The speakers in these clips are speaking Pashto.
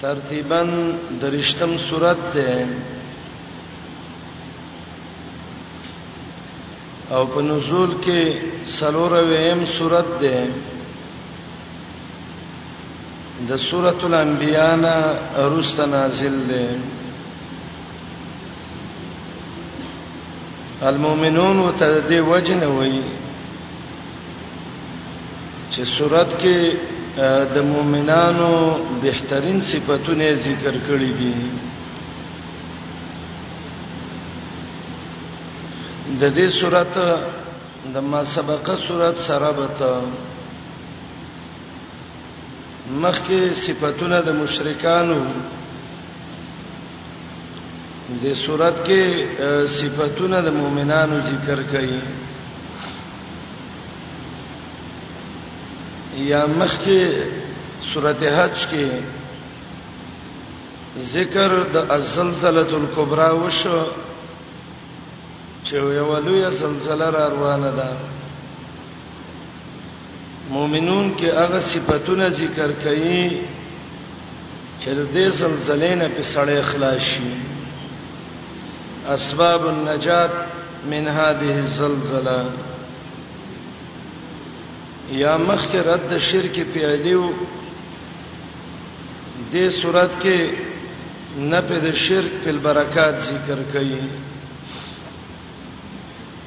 ترتیبا درشتم سورت ده او په نزول کې سلور ویم سورت ده د سورۃ الانبیاء نه ارست نازل ده المؤمنون ته د دې وجه نه وایي چې صورت کې د مؤمنانو بهترین صفاتونه ذکر کړې دي د دې صورت د ما سبقه صورت سره بته مخکې صفاتونه د مشرکانو د صورت کې صفاتونه د مؤمنانو ذکر کړي یا مخکې سورته حج کې ذکر د الزلزلۃ الکبرى وشو چې یو لوی زلزلہ را روانه ده مومنون کې هغه صفاتونه ذکر کړي چې د دې زلزلې نه په سړې خلاص شي اسباب النجات من هذه الزلزله یا مخکې رد شرک پیالیو دې صورت کې نه په شرک په برکات ذکر کړي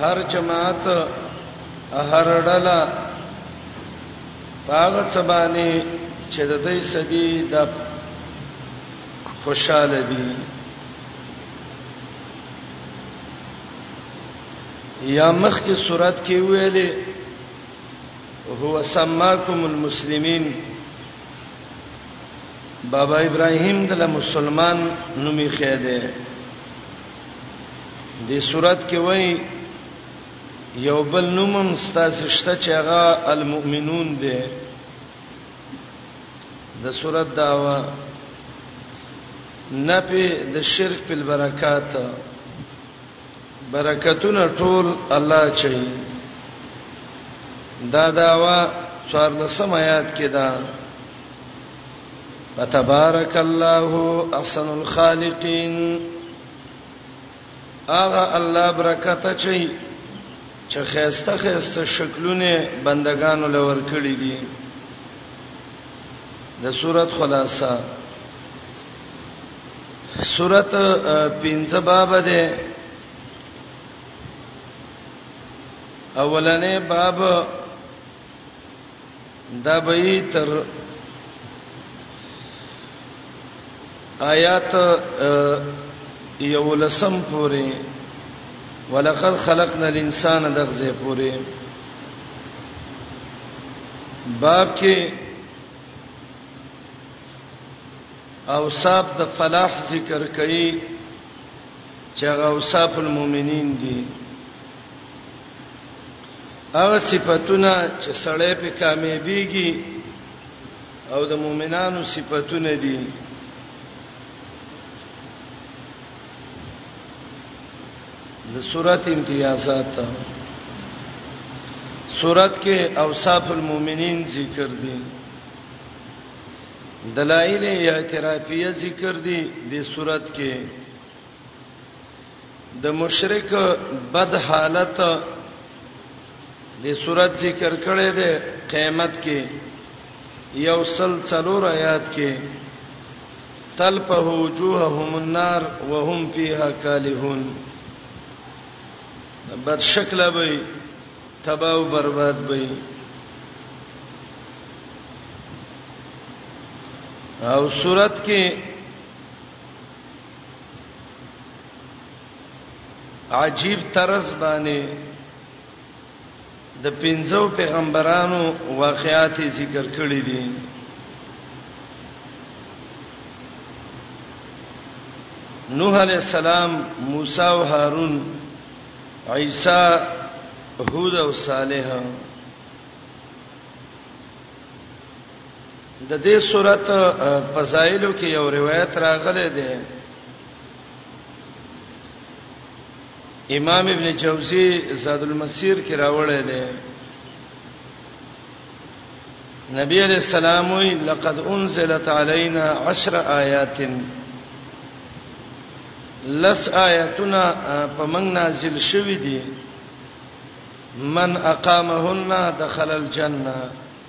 هر جماعت هر ډله پاغه سبانه چې د دې سبي د خوشاله دي یا مخ کی صورت کې ویلې هو سماکم المسلمین بابا ابراهیم دله مسلمان نومي خېده دې صورت کې وایي یو بل نومم ستاسو شته چې هغه المؤمنون دی د صورت داوا نفي د شرک په برکات برکتونه ټول الله چي دا داوا څوار لسم آیات کې دا فتبارك الله احسن الخالقين اغه الله برکت چي چې خيسته خيسته شکلونه بندگانو لور کړی دي د صورت خلاصہ صورت پنځه باب ده اولنې باب دا به تر آیات یولسم پورې ولقد خلقنا الانسان دغزه پورې باب کې اوصاف د فلاح ذکر کړي چې هغه اوصاف المؤمنین دي هغه صفاتونه چې سړی په کامیابیږي او د مؤمنانو صفاتونه دي د سورات امتیازات سورات کې اوصاف المؤمنین ذکر دي دلایل اعترافیه ذکر دي د سورات کې د مشرک بد حالت د صورت ذکر کړي ده قیامت کې یو سل څلور آیات کې تلفه وجوههم النار وهم فيها كالهون بد شکل به تباہ او برباد به او صورت کې عجیب طرز باندې د پنځو پیغمبرانو واقعات ذکر کړی دي نوح علیہ السلام موسی او هارون عیسی هود او صالح د دې صورت فضایلو کې یو روایت راغلی دی امام ابن جوزی زاد المسیر کې راوړی دی نبی علیہ السلام وی لقد انزلت علينا عشر آیات لس آیاتنا پمن نازل شوې دي من اقامهن دخل الجنه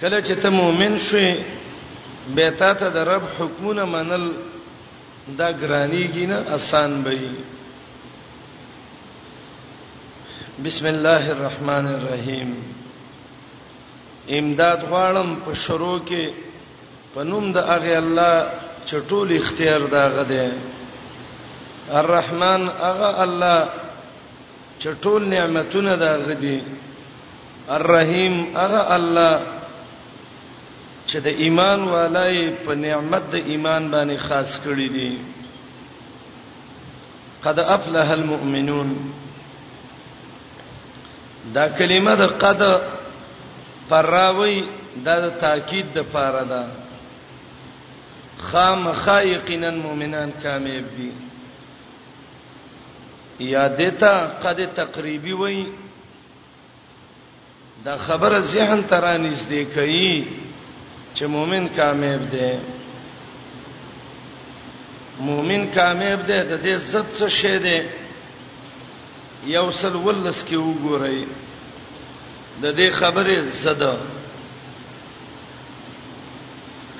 کله چې ته مؤمن شوې به تا ته د رب حکمونه منل دا ګرانیږي نه آسان به وي بسم الله الرحمن الرحیم امداد غواړم په شروع کې په نوم د هغه الله چټول اختیار دا غده الرحمن هغه الله چې ټول نعمتونه د هغه دي الرحیم هغه الله چې د ایمان والای په نعمت د ایمان باندې خاص کړی دي قد افلح المؤمنون دا کلمه د قد پراوی د تاکید د پاره ده خامخا یقینا مؤمنان کامیاب دي یا دیتا قد تقریبی وای دا خبره ذهن ترانیز دی کوي چې مؤمن کامیاب دی مؤمن کامیاب دی د دې عزت څه شی دی یو سل ولس کې وګورئ د دې خبره زده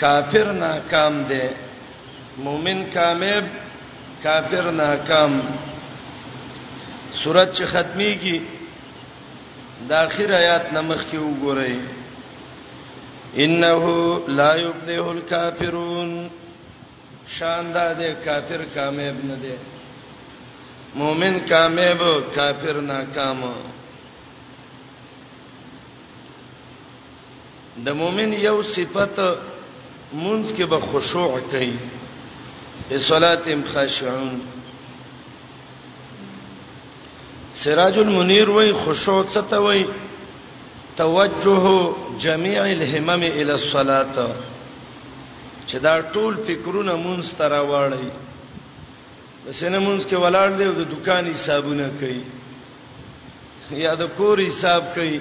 کافر ناکام دی مومن کامیاب کافر ناکام سورۃ چې ختميږي د اخر آیات نمخ کې وګورئ انه لا یفلح الکافرون شان دا دې کافر کامیاب نه دی مؤمن کامیاب کافر ناکام د مؤمن یو صفت منځ کې به خشوع کوي په صلات هم خاشعون سراج المنیر وای خشوع څه ته وای توجه جميع الهمم الى الصلاه چې دا ټول فکرونه مونږ ستاره واړی د سینه مونږ کې ولاړ دی او د دکان حسابونه کوي یا د کور حساب کوي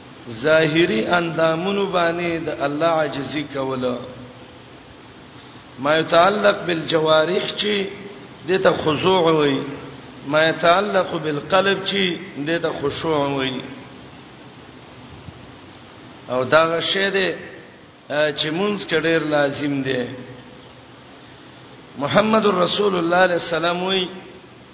ظاهری اندامونو باندې د الله عاجزی کوله ما يتعلق بالجوارح چې دته خضوع وي ما يتعلق بالقلب چې دته خشوع وي او دا شی دی چې مونږ کډیر لازم دی محمد رسول الله صلی الله علیه وسلم وی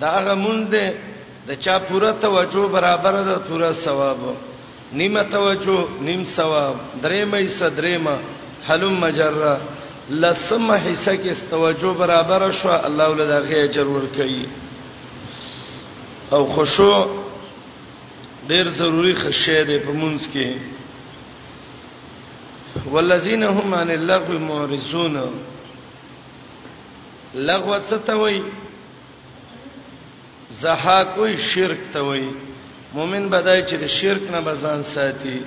دا هغه مونږ دې د چا پوره توجه برابر ده پوره ثواب نیمه توجه نیم ثواب درې مې صدرېما حلم مجرا لسمه حصہ کې توجه برابر شو الله ولدا غي اجر ور کوي او خشوع ډیر ضروری خشه دی په مونږ کې والذین هم عن اللغو معرضون لغو څه ته وای زها کوئی شرک ته وای مؤمن بدای چې د شرک نه بزان ساتي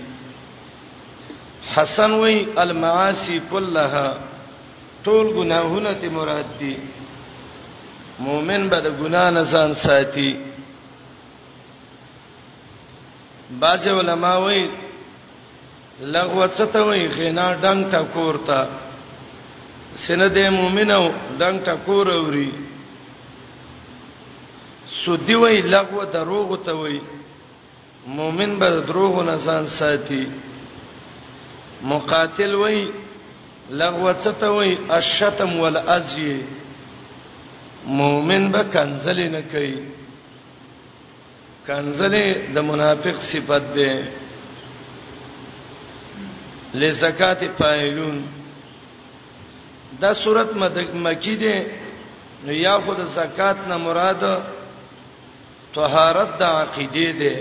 حسن وای المعاصی كلها ټول ګناهونه ته مراد دي مؤمن به د ګنا نه ځان ساتي بعض علما وای لغوه څه ته وایي غنا ډنګ ټکور ته سینه د مؤمنو ډنګ ټکور اوري سودی وایي لغوه دروغ ته وایي مؤمن به دروغ نه ځان ساتي مقاتل وایي لغوه څه ته وایي الشتم والازی مؤمن به کنزل نه کوي کنځلې د منافق صفت ده لزکات فاعلون دا صورت مکی ده نو یا خود زکات نه مراد طهارت د عقیده ده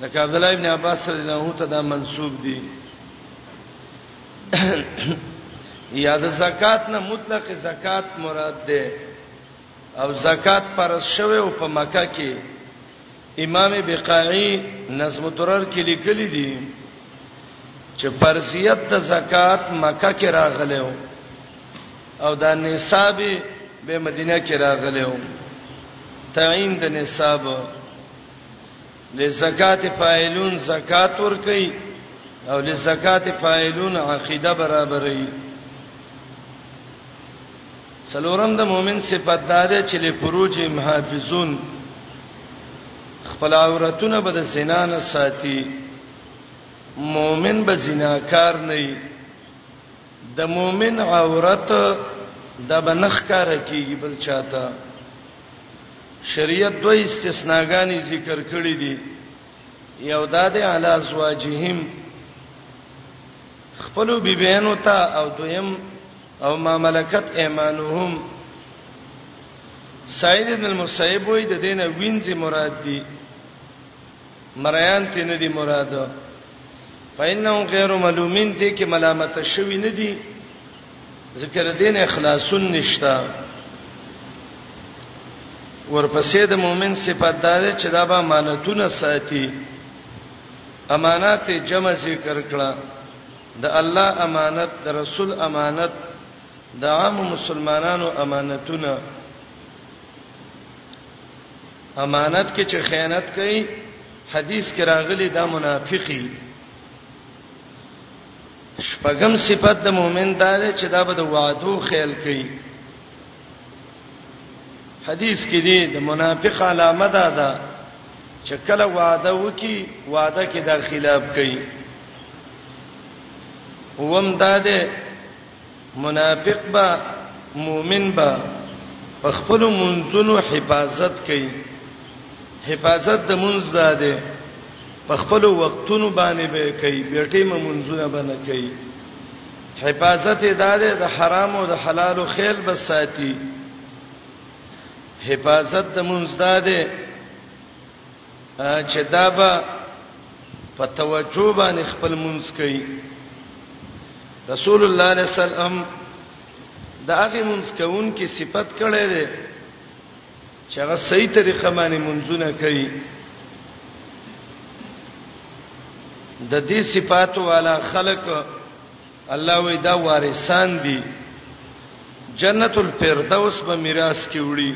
لکه عبد الله ابن عباس رضی الله عنه ته دا منسوب دي یا د زکات نه مطلق زکات مراد ده او زکات فرض شوه او په مکه کې امام بقاعی نظم الدرر کې لیکلي دي چې فرضیت د زکات مکه کې راغلی و او دا نصاب به مدینه کې راغلی و تعین د نصاب لزکات فاعلون زکات ور کوي او لزکات فاعلون عقیده برابرې څلورم د مؤمن صفت دا ده چې له فروج محافظون خپل عورتونه به د زنا نه ساتي مؤمن به زناکار نه وي د مؤمن عورت د بنخ کار کیږي بل چاته شریعت دوه استثناګانی ذکر کړی دي یو د دې علا زواجهم خپل بیبینو ته او دویم او ما ملکت ایمانهم سعید ابن المسیب وای د دینه وینځي مراد دي مریان ته نه دي مراد پاینو غیر معلومین دي کې ملامت شوی نه دي ذکر دین اخلاصون نشتا ورپسې د مؤمن صفات دار چې دا به امانتونه ساتي امانات جمع ذکر کړه د الله امانت، د رسول امانت، د عامو مسلمانانو امانتونه، امانت کې چې خیانت کوي حدیث کې راغلي دا منافقي شپږم صفت د مؤمن دا دی چې دا به د وعدو خیال کوي حدیث کې دی د منافق علامه ده دا چې کله وعده وکي وعده کې د خلاف کوي وم دا ده منافق با مؤمن با په خپل منځونو حفاظت کوي حفاظت د منځ ده ده په خپل وختونو باندې به کوي بیرته منځونه باندې کوي حفاظت یې دا دی د حرام او د حلال او خیل بس ساتي حفاظت د مونږ دا دی چې دا به په توجه باندې خپل مونږ کوي رسول الله صلی الله علیه وسلم دا هغه مونږ کوون کې صفت کړي دي چې هغه صحیح طریقه باندې منځونه کوي د دې صفاتو والا خلق الله وی دا وارثان دي جنت الفردوس به میراث کې وړي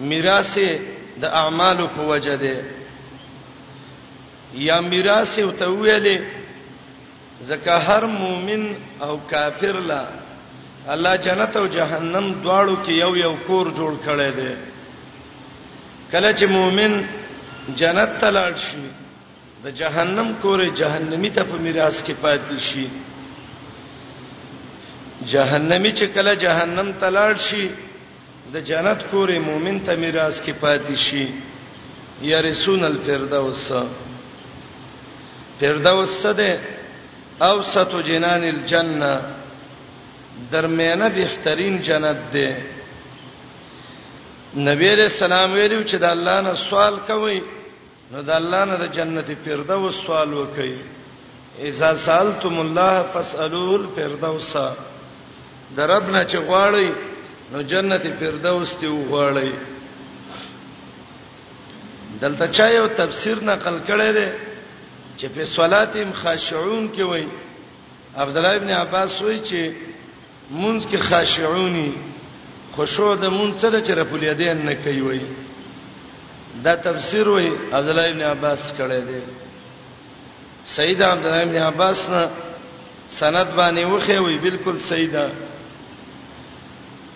میراث د اعمالو په وجه ده یا میراث او ته ویلې ځکه هر مؤمن او کافر لا الله جنت او جهنم دواړو کې یو یو کور جوړ کړی دی کله چې مؤمن جنت ته لاړ شي د جهنم کورې جهنمی ته په میراث کې پاتې شي جهنمی چې کله جهنم ته لاړ شي د جنت کور مومن ته میراث کې پاتې شي یرسون الفردوس فردوس سده اوسط جنان الجنه درمیانه بهترین جنت ده نبی رسول الله ویلو چې د الله نه سوال کوي نو د الله نه د جنت فردوس سوال وکي اذا سالتم الله فاسالوه الفردوس دربنا چې غواړي نو جنت فردوس ته وغواړي دلته چا یو تفسیر نقل کړی دی چې په صلاتهم خاشعون کې وای عبد الله ابن عباس وای چې مونږ کې خاشعونی خشوع د مونږ سره چې رفع الیدین نه کوي وای دا تفسیر وای عبد الله ابن عباس کړه دی سید عبد الله ابن عباس نه سند باندې وخی وای بالکل سیدا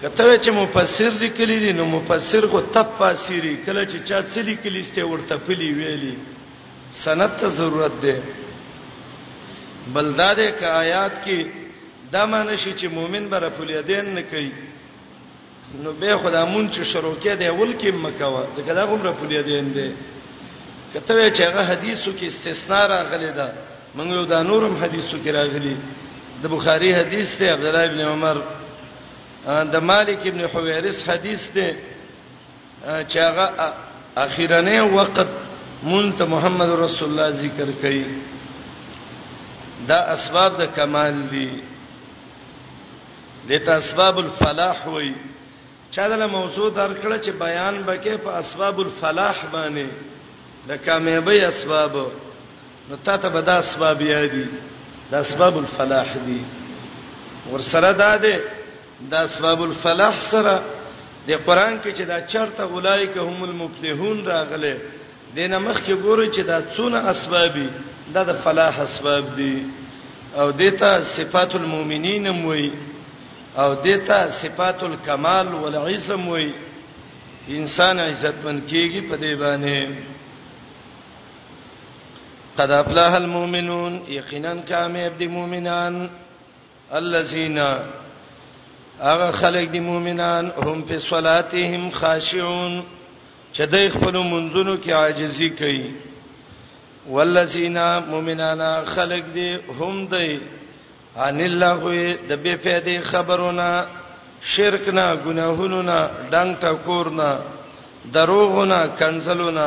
کته چې مفسر لیکلی دي نو مفسر خو تفاسیری کله چې چا څه لیکلی ستې ورته پلی ویلی سند ته ضرورت دی بل دا ده ک آیات کې دا معنی شي چې مؤمن بر خپل یدین نه کوي نو به خدا مون چې شروع کې دی ول کې مکوا ځکه دا کوم خپل یدین دی کته چې هغه حدیثو کې استثناء راغلی دا موږ یو دا نورم حدیثو کې راغلی د بخاری حدیث ته عبد الله ابن عمر د مالک ابن حویرث حدیث ته چې هغه اخیرنې وخت مونږ ته محمد رسول الله ذکر کړي دا اسباب د کمال دي دته اسباب الفلاح وای چا دله موضوع درکړه چې بیان بکې په اسباب الفلاح باندې د کامیابی اسباب نو تا ته به دا اسباب یادي د اسباب الفلاح دي ورسره دا ده د اسباب الفلاح سره د قران کې چې دا چرته اولایک هم المفلحون راغله دینه مخ کې ګوري چې دا څونه اسبابي دا د فلاح اسباب دي او دیتا صفات المؤمنین موي او دیتا صفات الکمال والعزم موي انسان عزتمن کیږي په دې باندې قد افلح المؤمنون یقینا کامیاب دي مؤمنان الذين اغه خلق دي مؤمنان هم په صلاتهم خاشعون چې د خپل منځونو کې عاجزي کوي والذین مؤمنان خلق دي هم دی ان الله د بے فائدې خبرونه شرک نه ګناهونو نه ډنګ ټکور نه دروغونه کنزلونه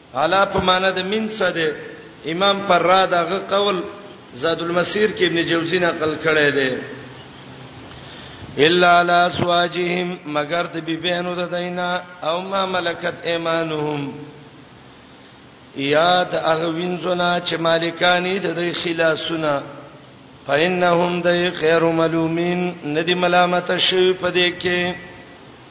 علا په معنا د من څه دی امام فرا دغه قول زاد المسیر کې ابن جوزی نقل کړی دی الا علی ازواجهم مگر د بیبینو د دینا او ما ملکت ایمانهم یاد هغه وینځونه چې مالکانی د دوی خلاصونه فإنهم د خیر ملومین ندی ملامت شوی په دې کې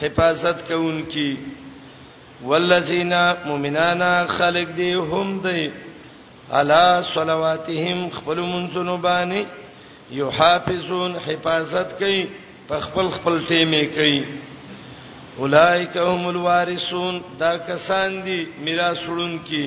حفاظت کوونکی والذین مؤمنان خلق دی هم دی علا صلواتهم خپل منځونو باندې یحافظون حفاظت کوي په خپل خپل ټیمه کوي اولائک هم الوارثون دا کسان دي میراث وړونکي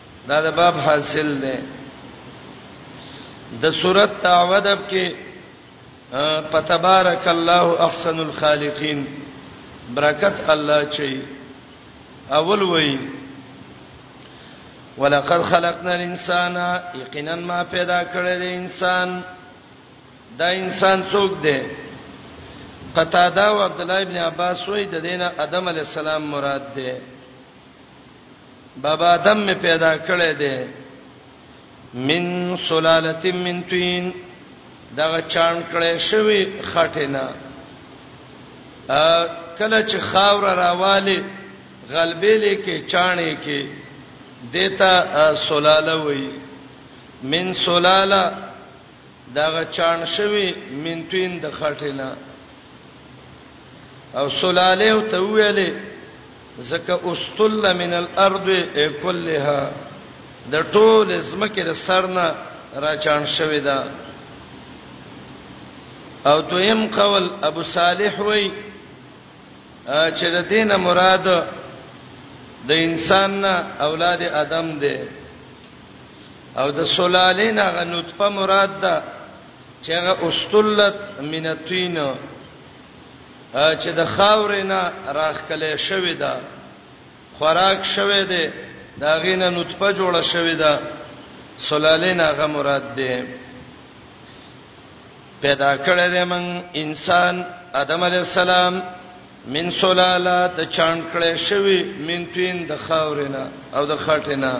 دا د باب حاصل دی د سورۃ تعوذب کې فتبارک الله احسن الخالقین برکت الله چي اول وای ولقد خلقنا الانسان یقینا ما پیدا کړی دی انسان دا انسان څوک دی قتاده او عبد الله ابن عباس وای د دینه ادم علی السلام مراد دی بابا دم می پیدا کړی دی من سلالت من تین دغه چان کړی شوی خټینا کله چې خاور راواله غلبېلې کې چانې کې دیتا سلاله وای من سلاله دغه چان شوی من تین د خټینا او سلاله ته ویلې ځکه استل من الارض کلها د ټول زمکه د سرنا راچان شوې ده او دویم قول ابو صالح وای چې د دینه مراد د انسان نه اولاد ادم دی او د سلالین هغه نطفه مراد ده چې هغه استلت من الطين چې د خاورې نه راخکلې شوې ده خوراک شوې ده دا غینه نطفه جوړه شوې ده سلالین هغه مراد ده پیدا کړل دې من انسان ادم علی السلام من سلاله د چاند کړي شوی من تین د خاورینا او د خټینا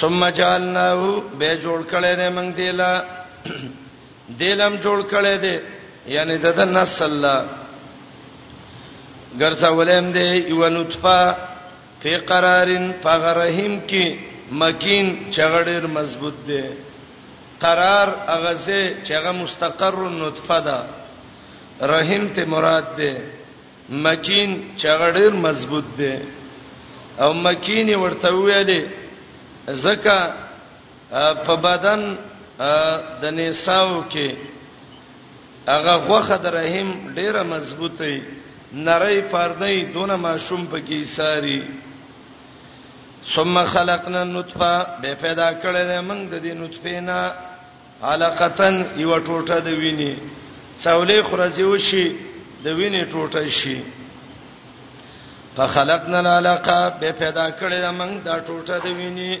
ثم جعلناه به جوړ کړي دې من دیلا دینم جوړ کړي دي یعنی د د نسل لا ګرځولم دی یو نطفه فی قرارن فغرهم کی مکین چغړر مضبوط دی قرار هغه سه چې هغه مستقر نطفه ده رحم ته مراد ده مکین چغړر مضبوط ده او مکینی ورته ویلې زکه په بدن د نساو کې هغه غوخه د رحم ډیره مضبوطه نری پردې دونه ماشوم پکې ساری ثم خلقنا النطفه به پیدا کړل موږ د دې نطفه نه علقتن یو ټوټه د ویني څولې خرزي وشي د ویني ټوټه شي فخلقنا العلقه به پیدا کړل موږ دا ټوټه د ویني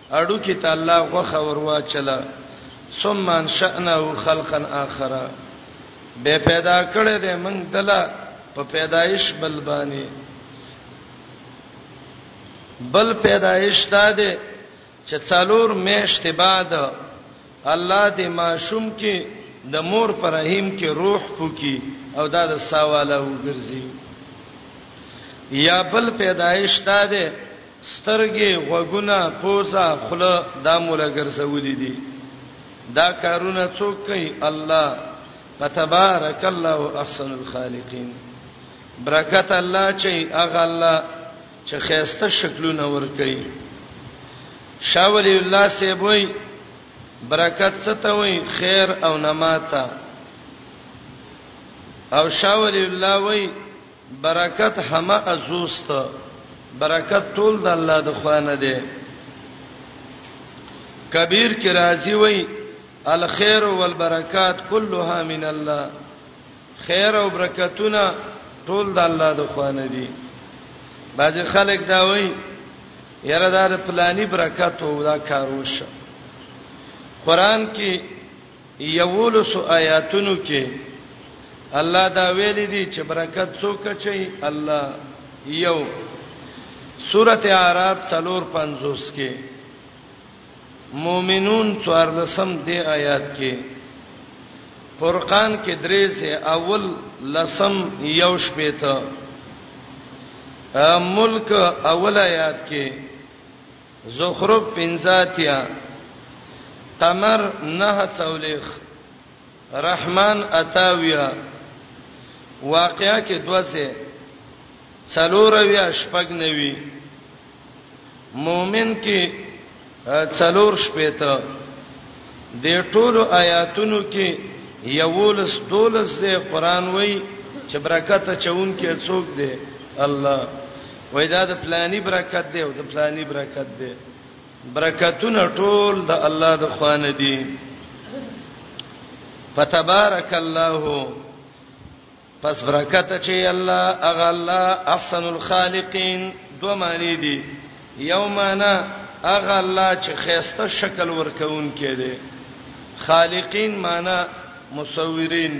هډوکي ته الله غوښه ور واچله، ثم انشأناه خلقا آخر، بیا پیدا کړی دی موږ دله په پیدایش بل باندې. بل پیدایش دا دی چې څلور میاشتې بعد الله دې ماشوم کې د مور پر رحم کې روح پوکي او دا د ساواله وګرځي یا بل پیدایش دا دی سترګې، غوږونه، پوزه، خوله دا مو له ګرځولي دي. دا کارونه څوک کوي؟ الله. فتبارک الله احسن الخالقین. برکت الله اچوي، هغه الله چې ښایسته شکلونه ورکوي. شاه ولي الله صاحب وایي، برکت څه ته وایي؟ خیر او نما ته. او شاه ولي الله وایي، برکت همه ازوست برکت ټول د الله د خوانه دی کبیر کی راضی وای الخير والبرکات كلها من الله خیر او برکتونه ټول د الله د خوانه دي بعض خلک دا وایي یاره دا د پلاني برکت او دا کاروش قران کې یولسو آیاتونو کې الله دا ویلي دي چې برکت څوک چي الله یو سورته اعراف 450 کې مؤمنون 14 دی آیات کې فرقان کې درې سه اول لسم یو شپې ته ملک اول آیات کې زخرف پنځاتیا قمر نه څولېخ رحمان اتاویا واقعیا کې دوسه څلورویا شپږ نوي مؤمن کې څلور شپېته د ټولو آیاتونو کې یولس دولس د قران وای چې برکت چون کې څوک دی الله وای دا د پلاني برکت دی او د پلاني برکت دی برکتونه ټول د الله د خوانه دي فتبارك الله پس برکت چې الله اغه الله احسن الخالقین دو معنی دي یو معنی اغه الله چې خيسته شکل ورکون کړي خالقین معنی مصورین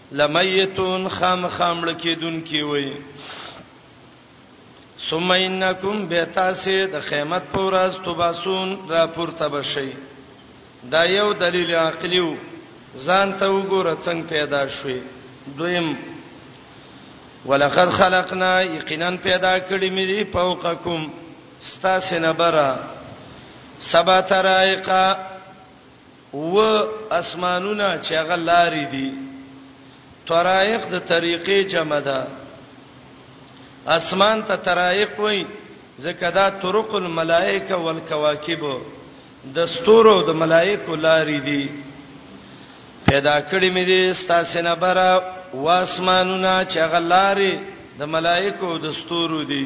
لمیتون خام خام لکیدون کی وای ثم انکم بیتاسه د قیامت پر ورځ تباسون را پورته بشي دا یو دلیل عقلیو ځان ته وګوره څنګه پیدا شوې دویم ولقد خلقنا یقینا پیدا کړی مې دی فوقکم ستاسو نبره سبا ترایقا اووه اسمانونه چې هغه لارې دي طرایق د طریقې جمع ده اسمان ته طرایق وای ځکه دا طرق الملائکه والکواکب د ستورو د ملائکه لارې دي پیدا کړی مې دي ستاسو نه برا واسمانونه چې غلارې د ملائکه او د ستورو دي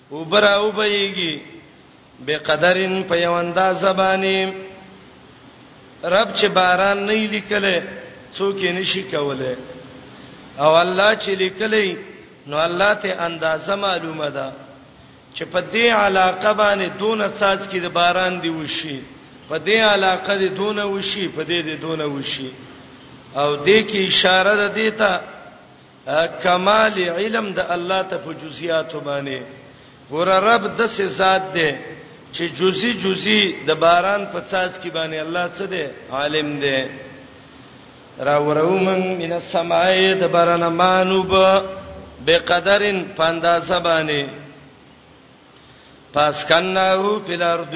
وبرا وبېږي به قدرن په یو انداز زبانی رب چې باران نه لیکلې څوک یې نشي کوله او الله چې لیکلې نو الله ته اندازه معلومه ده چې په دې علاقه باندې دون اساس کې د باران دی وشي په دې علاقه دی دون وشي په دې دی دون وشي او دې کې اشاره ده دیتا کمال علم د الله ته په جزئیات باندې ګور رب د سې ذات دی چې جزئی جزئی د باران په څاڅ کې باندې الله څه دی عالم دی را ورومن من السماء د باران مانوب به قدرن پاندازه باندې پاسکنه په الارض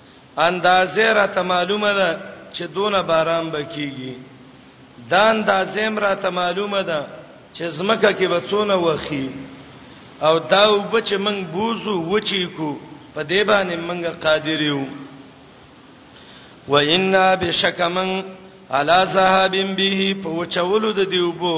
اندازه راته معلومه ده چې دونه باران به کیږي دا اندازه هم راته معلومه ده چې زمکه کې به څونه وخی او دا وب چې موږ بوزو وچی کو په دې باندې موږ قادر یو و انا بشکمن علا ذهاب به په وچولو د دیوبو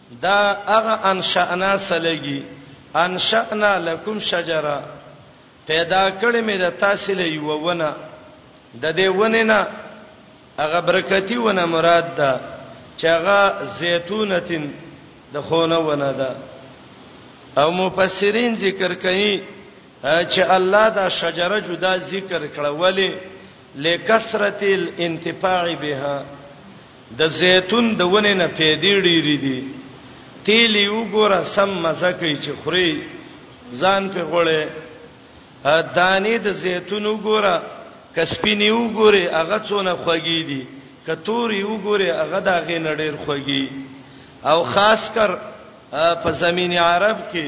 دا هغه انشأنا سلګي انشأنا لکم شجره پیدا کړې مې د تاسو له یو ونه د دې ونه نه هغه برکتی ونه مراد ده چې هغه زيتونتين د خونه ونه ده او مفسرین ذکر کوي چې الله دا شجره جدا ذکر کړه ولی لکثرت الانتفاع بها د زیتون د ونې نه پیدې ډېری دي تیل یو ګوره سم مزه کوي چې خوري ځان په غوړې دانې د زیتون وګوره کسپین یو ګوره هغه څونه خوږی دي کتور یو ګوره هغه د هغه نړیر خوږی او خاص کر په زمین عرب کې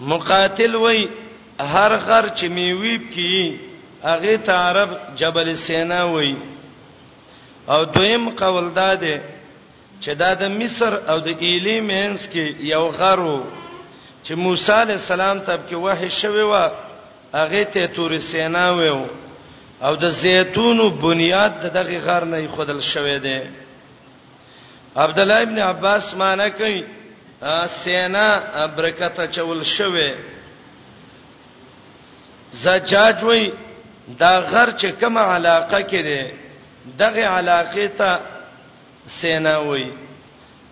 مقاتل وای هر غر چې میویب کی هغه ته عرب جبل سینا وای او دویم قول دا ده چې دا د مصر او د ایلی مینس کې یو غرو چې موسی علی السلام ته کې وحی شوی و هغه ته تور سینا ویو او د زیتونو بنیاد دغه غر نه خودل شوی دی عبد الله ابن عباس معنی کوي سینا برکته چول شوه زجاج وای دا غر چې کومه علاقه کې ده دغه علاقه ته سینا وای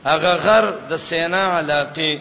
هغه غر د سینا علاقه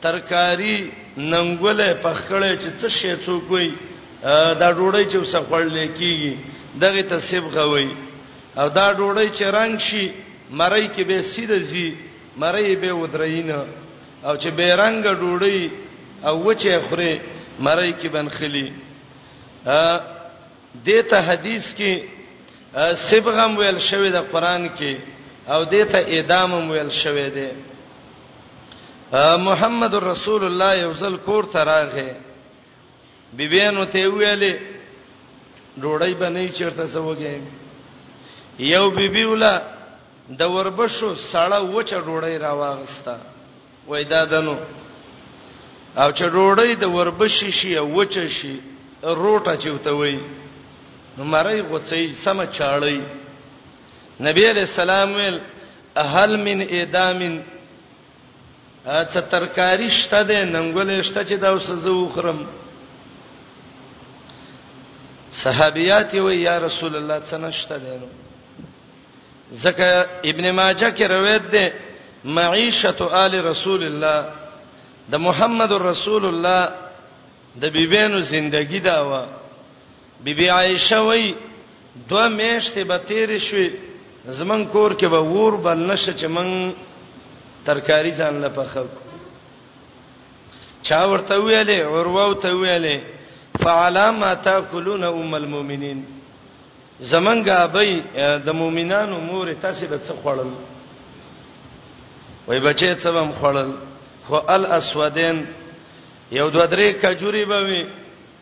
ترکاري ننګولی پخ کړی چې څه شی څوک وایي دا ډوډۍ چې وسه خوړل کیږي دغه ته صبغه وایي او دا ډوډۍ چې رنگ شي مړی کې به سیده زی مړی به ودرینه او چې به رنگ ډوډۍ او وچه خوري مړی کې بنخلی دیته حدیث کې صبغه ویل شوی د قران کې او دیته اعدام ویل شوی دی محمد رسول الله یوزل کور تراغه بیبینو ته ویلې ډوړی بنې چیرته سوګې یو بیبی ولا د وربشو سړه وچه ډوړی راواغستا وای دا دنو او چې ډوړی د وربشي شي او وچ شي روټه چوته وای نو مړی غوڅی سم چاړی نبی علیہ السلام ویل هل من ادامن څه ترکاری شته د ننګولې شته چې دا اوس زه وخرم صحابيات وي یا رسول الله څه نشته دینو ځکه ابن ماجه کې روایت ده معیشت آل رسول الله د محمد رسول الله د بیبینو زندگی دا و بیبي عائشه وای دوه میاشتې به تیر شوي زمون کور کې به ور بل نشه چې من ترکاری ځان له پخو چا ورته ویلې اور وو ته ویلې فعلامه تاکلون ام المؤمنین زمنګ ابي د مؤمنانو مور تاسو به څه خوړل وای بچي څه بم خوړل خو الاسودین یو دوه درې کجوري به وي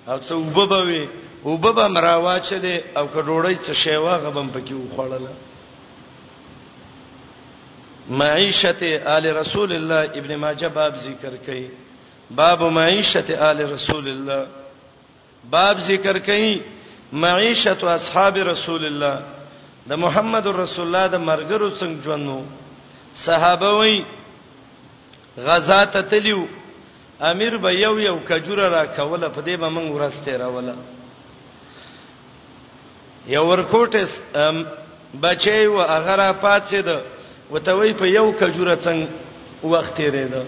او څه وب به وي وب به مراواچ دي او کډوړی څه شی واغه بم پکې وخړل معیشت آل رسول الله ابن ماجه باب ذکر کړي باب معیشت آل رسول الله باب ذکر کوي معیشت اصحاب رسول الله د محمد رسول الله د مرګرو څنګه ژوندو صحابه وای غزا ته تلیو امیر به یو یو کجوره را کوله په دې به موږ ورسته راوله یو ورکوټس بچي و هغه را پاتې ده وته وای په یو کجوره څنګه وخت تیرې ده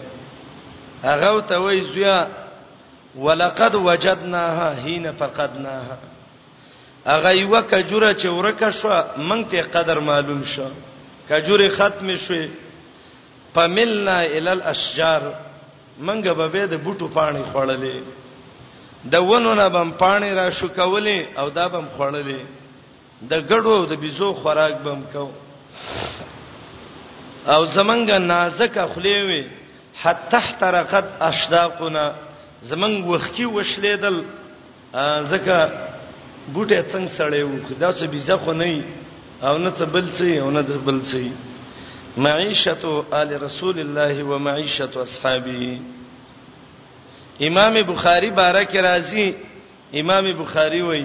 هغه ته وای زویا ولقد وجدناها حين فقدناها اغه یو کجوره چې ورکه شو مونږ ته قدر معلوم شو کجوره ختم شوه فملنا الى الاشجار مونږ به به د بوټو پانی خوړلې د ونو نه بم پانی را شو کولې او دا بم خوړلې د ګړو او د بيزو خوراک بم کو او زمنګ نازک خلی وی حتی احترقت اشداقنا زمنګ وخکی وشلیدل زکه بوټه څنګه سړی و خدا څه بيزه خو نه او نه څه بل څه او نه بل څه معیشت آل رسول الله و معیشت اصحابہ امام بخاری بارک راضی امام بخاری وای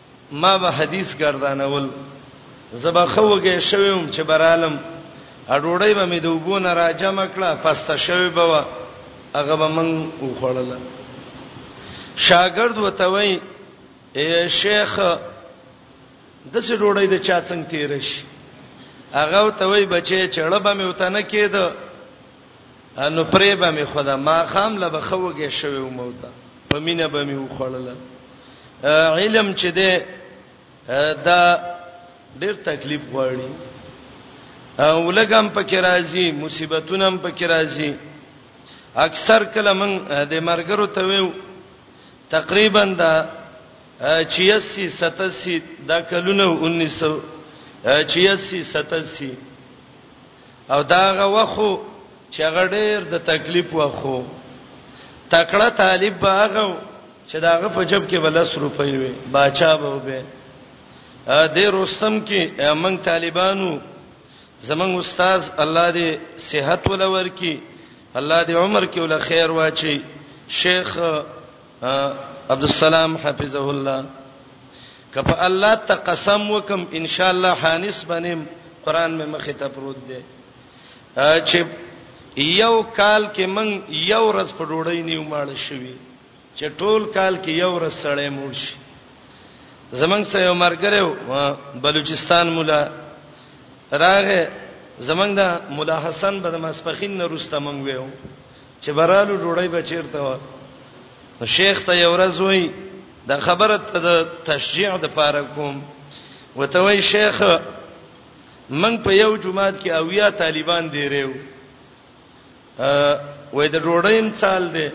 ما به حدیث ګردانول زبا خوګه شوم چې برالم اډوړې به مې د وګونه راجم کړه پسته شوی به و هغه به من وخړله شاګرد وته وای اے شیخ د څه ډوړې د چا څنګه تیر شي هغه ته وای بچي چړه به مې وته نه کېده نو پرې به می خدا ما خام لبه خوګه شوی و موته په مینه به می وخړل علم چې ده دا ډیر تکلیف غواړي او لګم پکې راځي مصیبتونه هم پکې راځي اکثر کله من د مرګرو ته ویو تقریبا دا 86 87 دا کلونه 1986 87 او دا غ وخو چې هغه ډېر د تکلیف وخو تکړه طالب به هغه چې داغه په جب کې بلس روپۍ وي باچا به وبه د رستم کې موږ طالبانو زمنګ استاد الله دې صحت ولور کې الله دې عمر کې ول خیر واچي شیخ عبد السلام حفظه الله کپ الله ته قسم وکم ان شاء الله حانس بنم قران مې مخه ته پروت دی چې یو کال کې من یو ورځ په ډوړی نیو ماړ شوی چې ټول کال کې یو ورځ سړی مړ شي زمنګ سه یو مرګره بلوچستان مولا راغه زمنګ دا مولا حسن بدمسپخین نه روسته منګ ویو چې برالو ډوړی بچیرته و نو شیخ ته یو ورځ وای دا خبره ته د تشجیع د پاره کوم وته وای شیخ من په یو جمعات کې اویا طالبان دی ریو ا وای د ډوړیم چال دی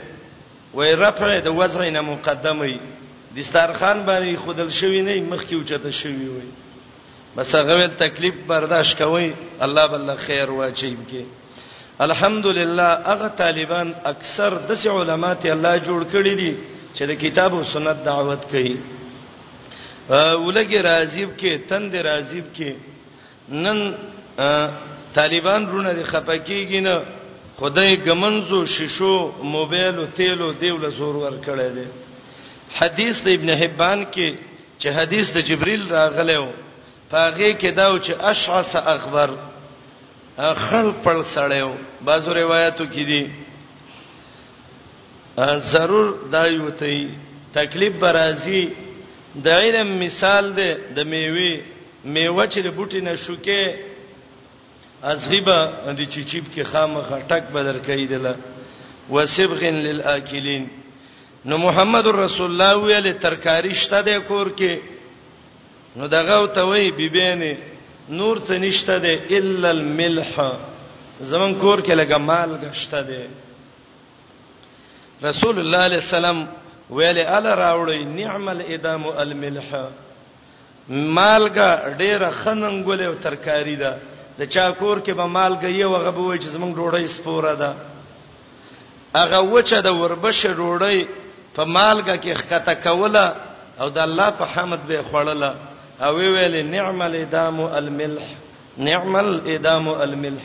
وای رفع د وضع نه مقدمه دستارخان باندې خودل شوی نه مخکې اوچته شوی وای بس هغه ول تکلیف برداشت کوي الله بل خیر واچي کې الحمدلله هغه طالبان اکثر د سي علما ته الله جوړ کړی دي چې د کتاب او سنت دعوت کوي ولګي راضیب کې تند راضیب کې نن طالبان رونه د خپکیږي نه خدای ګمنزو شیشو موبایل او تیلو دیول زور ور کړی دی حدیث د ابن حبان کې چې حدیث د جبرئیل راغلی و پاغه کې داو چې اشعث اکبر خل پړ سړیو بازو روایتو کې دي ضرور دا یو ته تکلیف برازي د علم مثال ده د میوي میوه چې د بوټي نه شوکه ازغبه د چیچیب کې خامخه ټک بدر کوي دله وسبغن للاکلین نو محمد رسول الله ویل ترکاری شته د کور کې نو دغه ته وی بیبینه نور څه نشته ده الا الملح زمون کور کې لګه مال غشته ده رسول الله علیه السلام ویل الا راوړی نعم الادام الملح مالګه ډېره ښه ننګولې او ترکاري ده، د چا کور کې به مالګه یې وه هغه به وایي چې زموږ ډوډۍ سپوره ده. هغه وچه د وربشې ډوډۍ په مالګه کې ښکته کوله او د الله په حمد به یې خوړله او ویې ویل، نعم الادام الملح، نعم الادام الملح.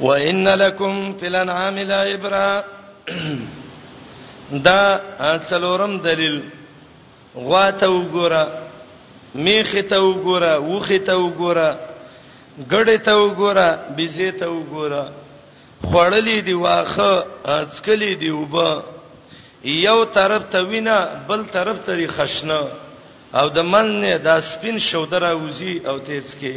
وان لکم فی الانعام لا عبرا دا څلورم دلیل غواته وګوره میخه ته وګوره وخه ته وګوره ګړې ته وګوره بيزه ته وګوره خړلې دی واخه اڅکلې دی وبا یو طرف ته وینا بل طرف ته خشنه او د من نه دا سپین شودره وزي او تیز کې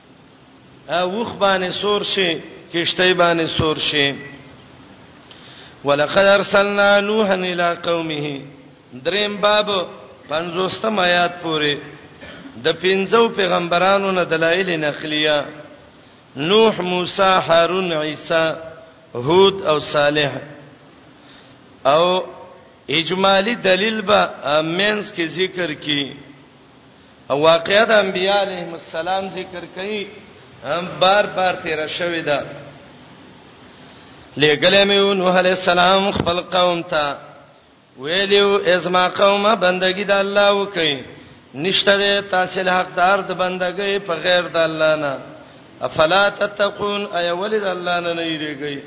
اوخ باندې سور شي کشته باندې سور شي ولقد ارسلنا نوحا الى قومه دریم باب 50 آیات پورې د پنځو پیغمبرانو نه دلایل نقلیه نوح موسی هارون عیسی هود او صالح او اجمالی دلیل به مینس کې ذکر کی او واقعا د انبیاء علیهم السلام ذکر کوي بار بار تیر شوی دا لګلې مې نوح علی السلام خپل قوم ته ویلو ازما قومه بندگی د الله وکي نشته تاسو له حقدار د بندګۍ په غیر د الله نه افلا تتقون اي ولید الله نه نه یریږي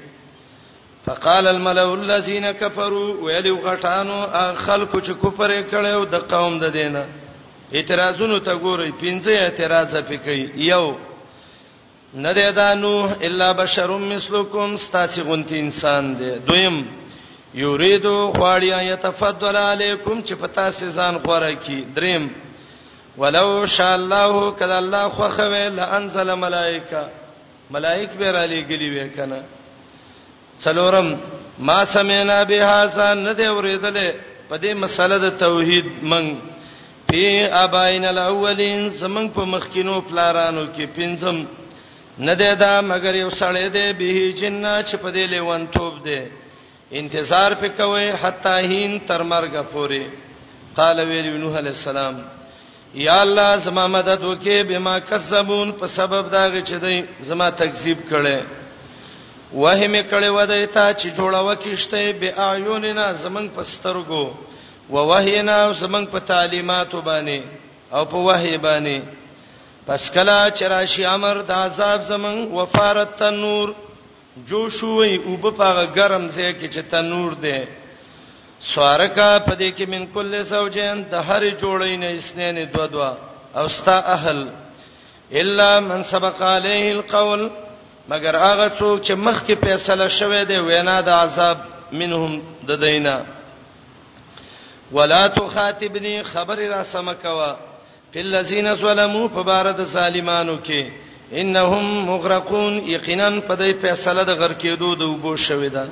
فقال الملأ الذين كفروا ويلو غټانو خلق چې کفر کړو د قوم د دینه اعتراضونو ته ګوري پنځه اعتراض پکې یو نه دی دا نوح الا بشر مثلکم ستاسو غونتی انسان دی دویم یریدو خواړی یتفضل علیکم چې پتا سي ځان خورا کی دریم ولو شاء الله کذا الله خو خوي لانزل ملائکه ملائک به را لېګلی وې کنه څلورم ما سمینا به هاذا نه دی ورېدلې په دې مسله د توحید من پی اباین الاولین زمنګ په مخکینو پلارانو کې پنځم نه دی دا مگر یو سړی دی به جنہ چې په دې لیوان توپ دی انتظار پکوي حتا هین تر مرګه پوري قال ویل نوح علی السلام یا الله زما مدد وکي بما کذبون په سبب داږي چې دی زما تکذیب کړي وهم کړي ودی ته چې جوړاوه کیشته به اعیننا زمنګ پسترګو و وحینا زمنګ په تعلیمات باندې او په وحی باندې پس کلا چرشی امر د عذاب زمنګ وفارت تنور جوشوي او په هغه ګرم ځای کې چې تنور دی سوارکا په دې کې من کل زوجین د هر جوړې نه اسنین دو دو او ستا اهل الا من سبق علیه القول مگر هغه څوک چې مخکې فیصله شوه دی وینا د عذاب منهم د دینه ولا تخاطبني خبر را سمکوا الذين ظلموا فبارد ظالمانو کې انهم مغرقون یقینا په دې فیصله د غر کېدو د وبو شوې ده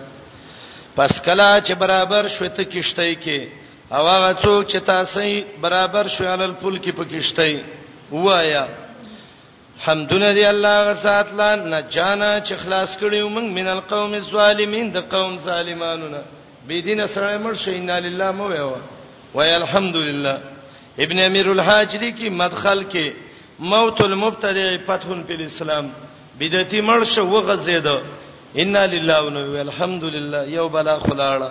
پس کلا چې برابر شوت کیشته کې او هغه څوک چې تاسو برابر شو علل پل کې په کیشته وایا حمدونه دی الله غسات لا نجانا چې خلاص کړیو موږ من القوم الظالمین د قوم ظالمانو نه بی دین سره مر شي ان لله مو ویو وای الحمدلله ابن امیر الحاج دی کی مدخل کې موت المبتدع فتح فی الاسلام بدعتی مر شو وغزید ان لله و الحمدلله یو بلا خلاړه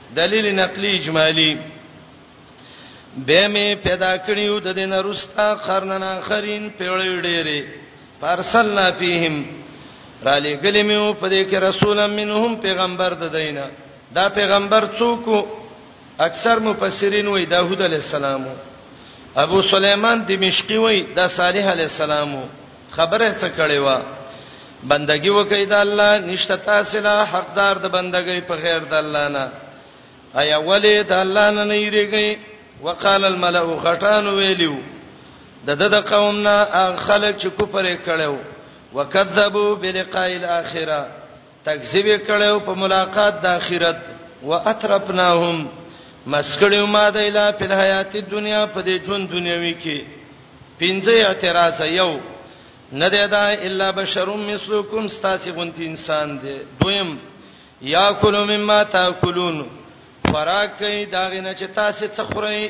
دلیل نقلی اجمالی به می پیدا کړیو د دین رستا قرنن اخرین پیړې ډېرې پارسلنا فیهم را لګلې میو په دې کې رسول منهم پیغمبر د دینه دا پیغمبر څوک اکثر مفسرین وای داوود علی السلام ابو سليمان دمشقي وای دا صالح علی السلام خبره څه کړې و بندگی وکي د الله نشته تاسو لا حقدار د بندګۍ په غیر د الله نه ایا ولې د الله نه نه یریږي وقال الملأ غټان ویلیو د د د قوم نه خلک چې کوپر کړو وکذبوا بلقاء الاخره تکذیب کړو په ملاقات د اخرت واترفناهم مسکړو ما د اله په حیات دنیا په دې ژوند دنیوي کې پنځه اعتراض یو نه دی دا الا بشر مثلکم ستاسو غونتی انسان دی دویم یا کلو مما تاکلون فراق کوي داغه نه چې تاسو څه خورئ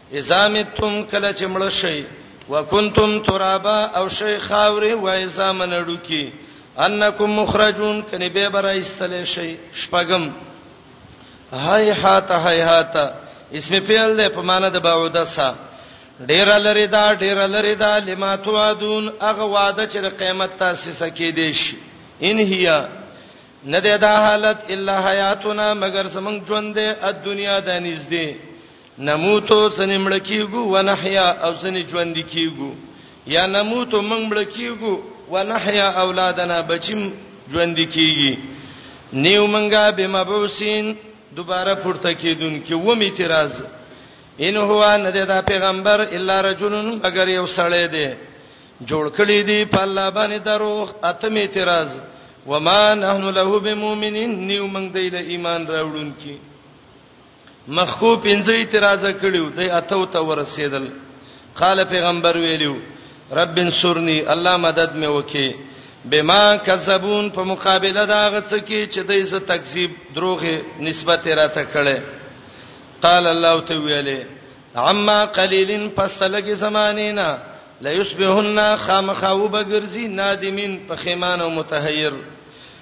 اذا متم کله چې مړ شي وکنتم ترابا او شي خاورې و اذا منړو کی انکم مخرجون کني به برا استلې شي شپغم هاي هات هاي هات اسم فعل ده په معنا د بعوده سا ډیر لری دا ډیر لری دا لما توعدون هغه وعده چې د قیامت تاسو سکه دی شي ان هيا نه ده دا حالت الا حیاتنا مگر زمنګ ژوند ده د دنیا د نږدې نموتو سنې مړ کیږو ونحیا او سنې ژوند کیږو یا نموتو موږ مړ کیږو ونحیا اولادنا بچیم ژوند کیږي نیو منګه به مبعوسین دوباره پورته کیدون کې و می اعتراض ان هو ان دا پیغمبر الا رجلن اگر یو سړی دی جوړ کړی دی په الله باندې دروغ اتم اعتراض وما نحنو له بمؤمنین نیو منګ دی له ایمان راوړون کې مخکو پنځه اعتراض کړیو د اتو ته ورسېدل قال پیغمبر ویلو رب انصرني الله مدد مې وکي بما کذبون په مقابله دا غڅ کې چې د عزت تکذیب دروغه نسبت راته کړي قال الله تعالی عما قليل فاستلګي زمانینا لا يشبهن خامخوبه ګرځي نادمین په خیمانه متحیر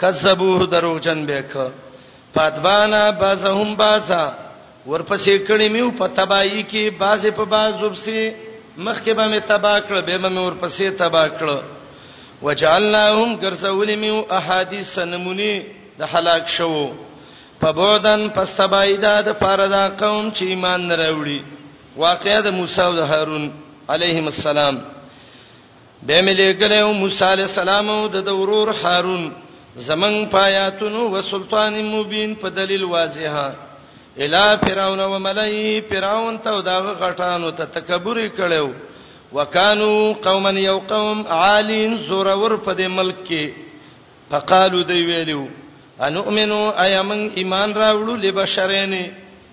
کذبوه دروغجن به ک فاتبانا بازهم بازا ورپسې کړي میو په تباہی کې بازه په بازوب سي مخکې به می تبا کړ به می ورپسې تبا کړ وجعلناهم کرسول میو احادیث نمونی د هلاک شوو په بودن پستبایدا د پاره دا قوم چې ایمان نه راوړي واقعا د موسی او د هارون علیهم السلام به مې لګلې او موسی عليه السلام او د ورور هارون زمنګ پایاتونو او سلطان مبین په دلیل واضحه الا فرعون و ملئی فرعون ته داغه غټانو ته تکبر کړو وکانو قوما یو قوم عالین زورور په دې ملک کې فقالو دی ویلو انؤمنو ایمن ایمان راوړو لبشرین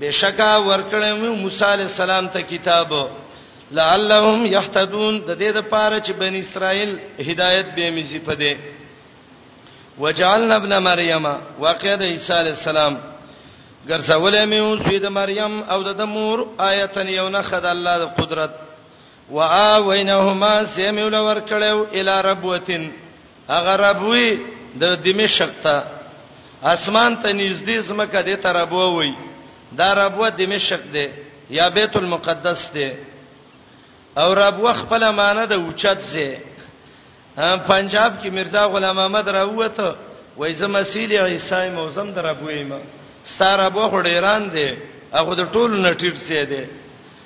بشکا ورکړې مې موسی علی السلام ته کتاب لعلهم يهتدون د دې د پاره چې بنی اسرائیل هدایت به مې زی پدې وجعلنا ابن مریم واقع د عیسی علی السلام ګرځولې مې او سید مریم او د مور آیتن یو نه خد الله د قدرت واوینهما سیمول ورکړو الی ربوتن هغه ربوی د دمشق ته اسمان ته نږدې زمکه د ته ربوه وای دا ربوه دمشق ده یا بیت المقدس ده او ربوه خپل معنی د اوچت زه پنجاب کې مرزا غلام احمد راوته وای زم مسیل عیسی موزم در ابویم ستاره بو خو ډیران دی هغه د ټولو نټیر سي دی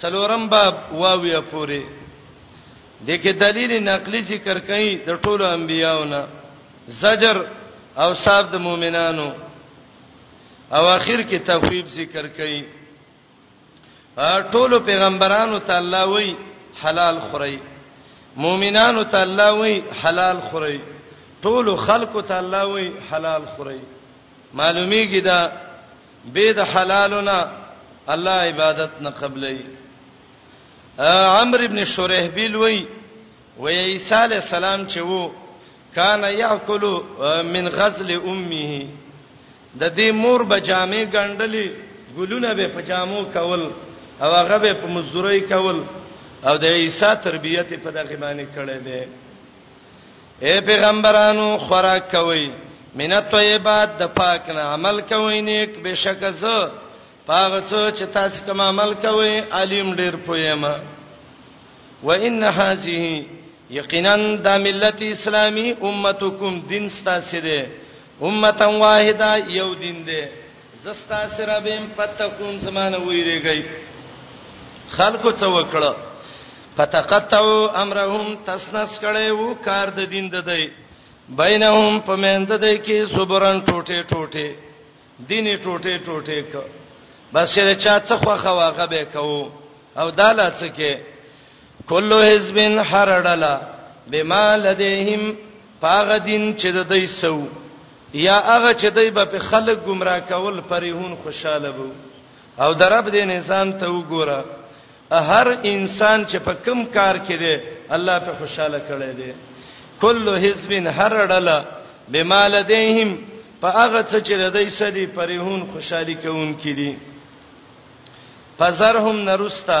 څلورم باب واویا پوری د کې دلیل نقلی ذکر کړي د ټولو انبیاونه زجر او صاحب د مؤمنانو او اخر کې تخفیف ذکر کړي ټولو پیغمبرانو ته الله وی حلال خوري مؤمنانو ته الله وی حلال خوري ټولو خلکو ته الله وی حلال خوري معلومیږي دا به د حلالونه الله عبادت نه قبلې عمرو ابن شریحبیل وای وای عیسی علی السلام چې وو کان یاکل من غزل امه د دې مور بجامې ګندلې ګلونه به پجامو کول او هغه به په مزدوري کول او د عیسی تربیته په دغه باندې کړې ده اے پیغمبرانو خوراک کوئ من الطیبات د پاک نه عمل کوئ نیک بشک زه پاغه څه چې تاسو کوم عمل کوئ علیم ډیر پویم و ان هذه یقینا د ملت اسلامی امتکم دین ستاسو ده امه واحده یو دین ده زه ستاسو رب یم، فاتقون، زما نه وېرېږئ. خلکو څه وکړه؟ فتقطعوا امرهم، تس نس کړی وو کار د دین د دی، بینهم، په منځ د دی کې، زبرن، ټوټې ټوټې، دین یې ټوټې ټوټې کړ، بس چې د چا څه خوښه وه هغه به یې کاوه او دا لا څه کې. کل حزب حرړلا بما لديهم پاغه دین چې د دوی سو یا هغه چې دوی به په خلک گمراه کول پرهون خوشاله وو او درب دې نظام ته وګوره هر انسان چې په کم کار کې دی الله په خوشاله کړي دی کل حزب هرړل بما لديهم په هغه څه چې د دوی سدي پرهون خوشحالي کوون کې دي فزرهم نرستا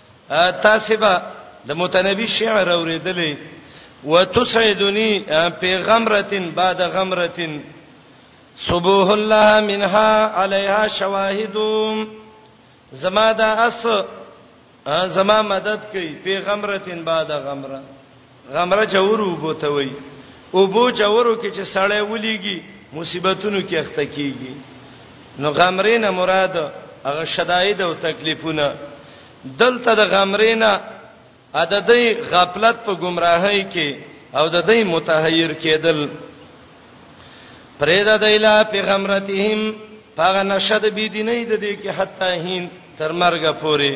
تاسو به د متنبي شعر اوریدلې وتسعدني پیغمرتن بعد غمرتن سبوح الله منها علیها شواهد زما دا اس زما مدد کوي پیغمرتن بعد غمره غمره چورو بوته وي او بو چورو کې چې سړی ولېږي مصیبتونو کې اخته کیږي نو غمرې نه مراد هغه شداید او تکلیفونه دلته د غمرې نه عددې غفلت په گمراهۍ کې او د دې متحیر کېدل پرېدا د اله پیغمبرتهم پاغه نشد بی دیني د دې کې حتی هین تر مرګه پوري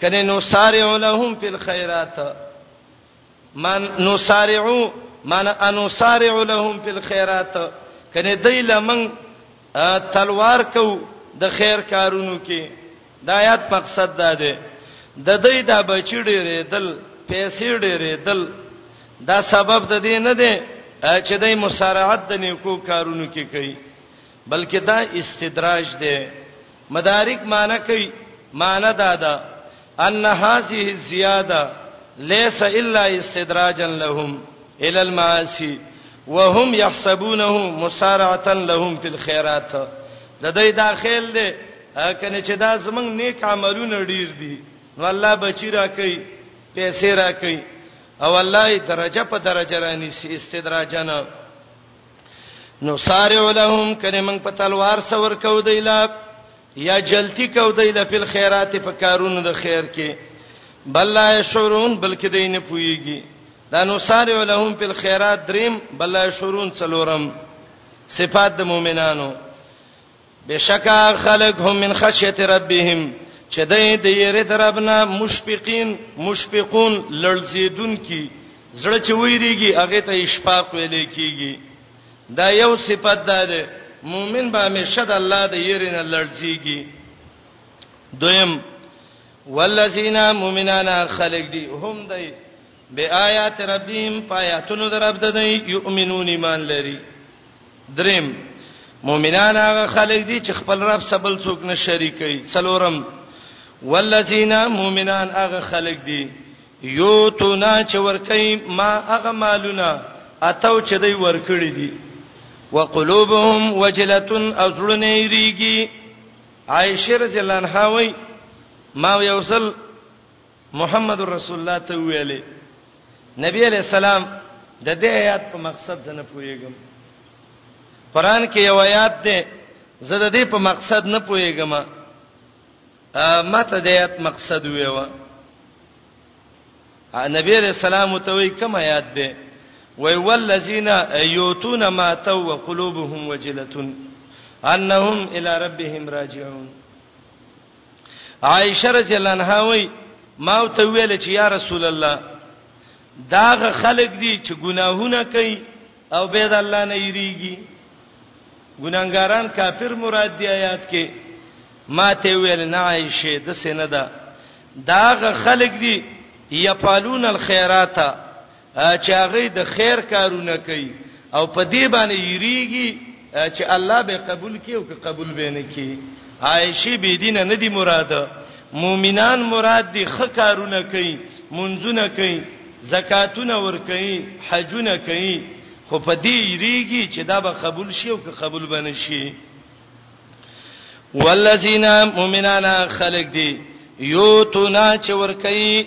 کنه نو سارع لهم فی الخيرات من نو سارع من انو سارع لهم فی الخيرات کنه دای لمن تلوار کو د خیر کارونو کې د آیات مقصد دا دی د دې د بچی ډېرې دل پیسې ډېرې دل دا سبب د دې نه دی چې د مسارعت د نیکو کارونو کې کوي بلکې دا استدراج دی مدارک معنی کوي معنی دا ده ان هذه الزیاده ليس الا استدراجا لهم الى المعاصي وهم يحسبونه مسارعه لهم في الخيرات د دې داخل دی کنه چې دا زمنګ نیک عملونه ډیر دي نو الله بچی را کوي پیسې را کوي او الله یې درجه په درجه رانیسي استدراجنه نو سارع لهم کله موږ په تلوار سور کو دی لا یا جلتی کو دی لا په خیرات په کارونو د خیر کې بل لا یشورون بلکې دی نه پویږي دا نو سارع لهم په خیرات دریم بل لا یشورون څلورم صفات د مؤمنانو بشکا خلق هم من خشیت ربهم چې دای د یری دربنا مشفقین مشفقون لړزیدون کی زړه چې ویریږي هغه ته اشفاق ویل کیږي دا یو صفت ده مؤمن به همیشه د الله د یری نه لړزیږي دویم والذین مؤمنان خلق دی هم دی بیاات ربهم پایاتونو درب ددی یؤمنون ایمان لري دریم مؤمنان هغه خلک دي چې خپل رب سبل څوک نه شریکي څلورم والذین مؤمنان هغه خلک دي یو تو نه چې ورکي ما هغه مالونه اتو چې دوی ورکړي دي وقلوبهم وجلتن ازړنه ریږي عائشه رضی الله عنها وای ما یوصل محمد رسول الله ته ویلې نبی علیہ السلام د دې آیات په مقصد زنه پويګم قران کې یو آیات ده زه د دې په مقصد نه پويګم ما ته د آیات مقصد ویو نبی علیہ السلام ته وی کوم آیات ده وی والذین یوتون ما تو وقلوبهم وجلتون انهم الی ربهم راجعون عائشه رضی الله عنها وای ما او ته ویل چې یا رسول الله داغه خلق دي چې ګناهونه کوي او به د الله نه یریږي ګناګاران کافر مراد دی آیات کې ما ته ویل نه عائشه د سینه ده داغه خلق دي یفعلون الخيرات چې هغه د خیر کارونه کوي او په دې باندې یریږي چې الله به قبول کړي او که قبول به نه کړي عائشه بی دینه نه دی مراد مؤمنان مراد دي خ کارونه کوي منځونه کوي زکاتونه ور کوي حجونه کوي خو په دې یریږي چې دا به قبول شي او که قبول به نه شي والذین مؤمنان خلق دي یو تو نه چې ور کوي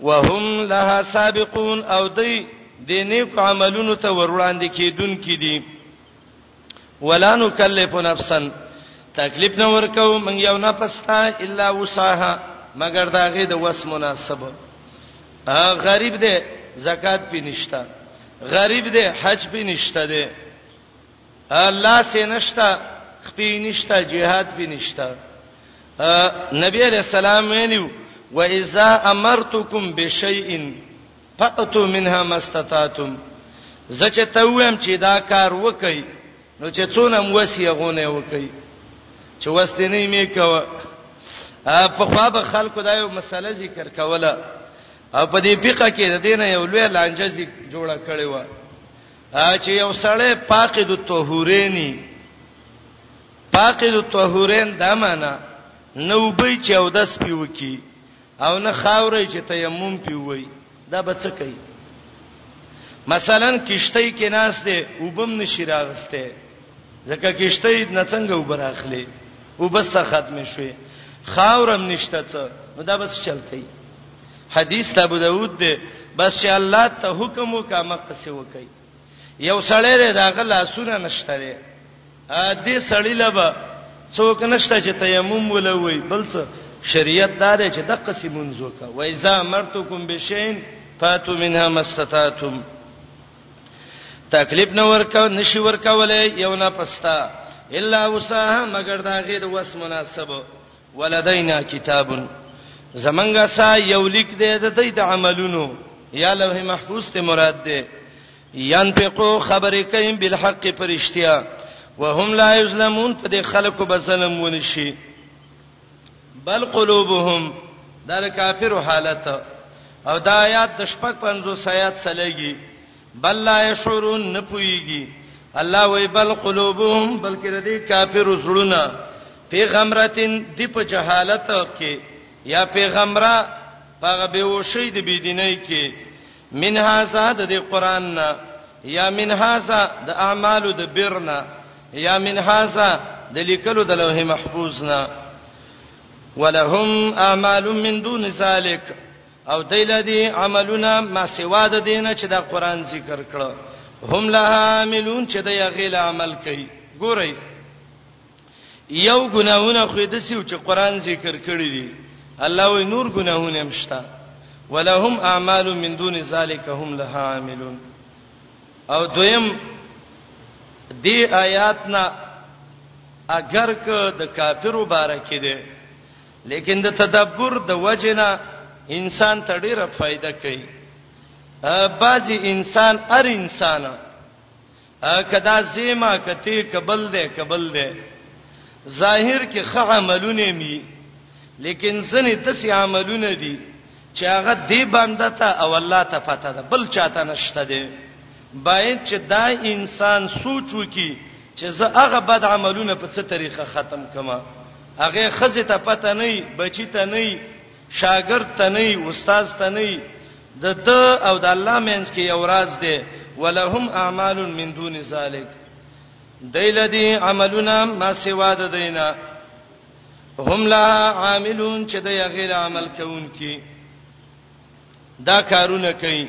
وهم لها سابقون او دی د نیک عملونو ته وروړاندې کیدونکې دي ولا نکلف نفسا تکلیف نه ورکو من یو نفس ته الا وسعها مگر دا غي د وس مناسب غریب دی زکات پې نشتا غریب دی حج پې نشتا دی الله سي نشتا خپې نشتا جهاد پې نشتا نبی علیہ السلام ویلو و اذا امرتکم بشیء فاتوا منها ما استطعتم زچ ته ویم چې دا کار وکي نو چې څونه موسی غونه وکي چې وستنی می کو په خوا به خلکو دا یو مسله ذکر کوله او په دې فقہ کې د دین یو لوی لانجه جوړه کړې و چې یو سړی فاقد الطهورین فاقد الطهورین دا معنا نو به چې او داس پیو کی او نه خاورې چې تیمم پیوي دا به څه کوي مثلا کشته کې ناس دی وبم نشی راغسته ځکه کشته نه څنګه وبر اخلي وبس ختم شوي خاورم نشته څه نو دا بس چل کوي حدیث ابو داود دی بس چې الله ته حکم وکا مکه سی وکي یو سړی دی داغه لاسونه نشته دی ا دې سړی لبا څوک نشته چې تیمم ولوي بل څه شریعت دار چې د قصې منځ وکا و اذا مرتکم بشین فاتو منها مستتاتم تکلیف نه ورکا نشي ورکولې یو نه پستا الا وسه مگر داغه د وس مناسبه ولدینا کتاب زمنګا سا یو لیک دی د دې د عملونو یا لوح محفوظ ته مراد دی ينفقو خبرې کوي بالحق پرشتیا وهم لا یظلمون په دې خلکو به ظلم ونشي بل قلوبهم دا کافر حالت او دا آیات د شپږ پنځو آیات سلګي بل لا يشعرون نه پويږي الله وی بل قلوبهم بلکې د دې کافرو زړونه پیغمبرتين دی په جهالت کې یا پیغمبره پاغه به وشي د بيدینۍ کې منها زاد د قران نه یا منها زاد د اعمالو د برنا یا منها زاد د لیکلو د لوح محفوظ نه ولهم اعمال من دون ذلک او دیل دی عملونه ما سوا د دینه چې دا قران ذکر کړه هم لها عاملون چې د یغیل عمل کوي ګورئ یو ګناهونه خو د سیو چې قران ذکر کړی دی الله وی نور ګناهونه مشتا ولهم اعمال من دون ذلک هم لها عاملون او دویم دی آیاتنا اگر که د کافرو بارکه ده لیکن د تدبر د وجنه انسان ته ډیره فائدہ کوي بعضی انسان هر انسان کدا زیما کته قبل ده قبل ده ظاهر کې خه عملونه می لیکن ځنې دسي عملونه دي چې هغه دی بنده ته او الله ته پته ده بل چاته نشته ده باید چې دا انسان سوچ وکي چې زه هغه بد عملونه په څه طریقه ختم کما هغه خزه ته پته نه وي بچی ته نه وي شاګرد ته نه وي استاد ته نه وي د د او د الله مینس کې یو راز دی ولهم اعمال من دون ذلک دیلدی عملنا ما سوا د دینه هم لا عاملون چې د یغیر عمل کوونکي دا کارونه کوي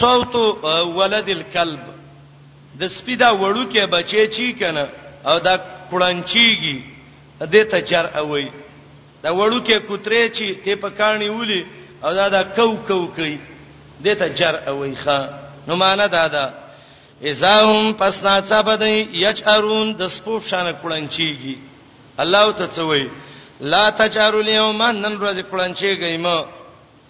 صوت ولد الكلب د سپی دا وړو کې بچي چی کنه او دا کړنچیږي دې ته جر اوي دا وړو کې کوترې چی ته په کانی ولي او دا دا کو کو کوي دې ته جر اوي ښا نو معنا دا ده اذا هم پسنا صبدای یجرون د سپوف شان کړنچیږي الله ته څوي لا تجارو اليوم نن ورځ کړنچیږي ما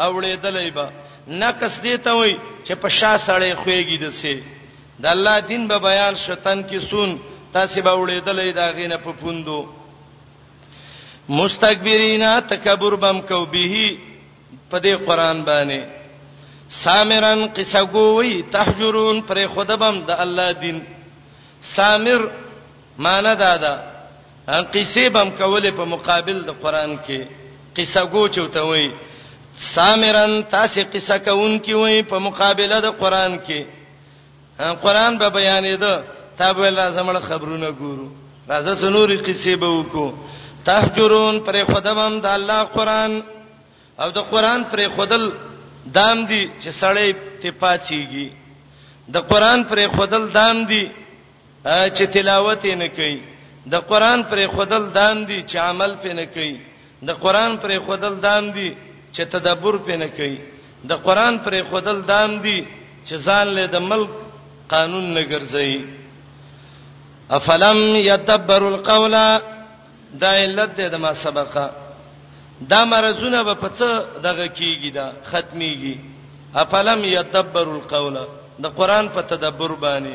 اوړېدلې به نقص دې ته وای چې په شا سړې خوېږي دسه د الله دین به بیان شتن کې سون تاسو به وړېدلې دا غینه په پوندو مستكبرینا تکبر بم کو به په دې قران باندې سامرن قصه گووی تحجرون پر خودبم د الله دین سامر معنی دا ده قصې بم کولې په مقابل د قران کې قصه گو چوته وي سامرن تاسو قصه کوون کې وي په مقابله د قران کې قران به بیانې ده تا به لازمړه خبرونه ګورو راځه سنوري قصې به وکړو تهجرون پر خدمم د الله قران او د قران پر خدل دام دي چې سړی ته پاتېږي د قران پر خدل دام دي چې تلاوت یې نه کوي د قران پر خودل دام دي چې عمل پې نه کوي د قران پر خودل دام دي چې تدبر پې نه کوي د قران پر خودل دام دي چې ځان له د ملک قانون نه ګرځي افلم یتبر القول دا علت ده ما سبقه دا مرزونه به پڅ دغه کیږي دا ختميږي افلم یتبر القول د قران په تدبر باندې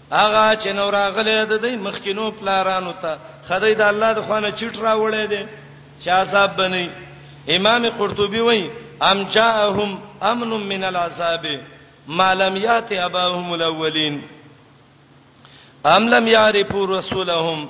هغه چې نو راغله د دې مخکینو پلارانو ته خدای د الله د خوانه چټ راوړې دي چې عذاب بني امام قرطبي وایي ام جاءهم امن من العذاب ما لم یات اباهم الاولین ام لم یعرفوا رسولهم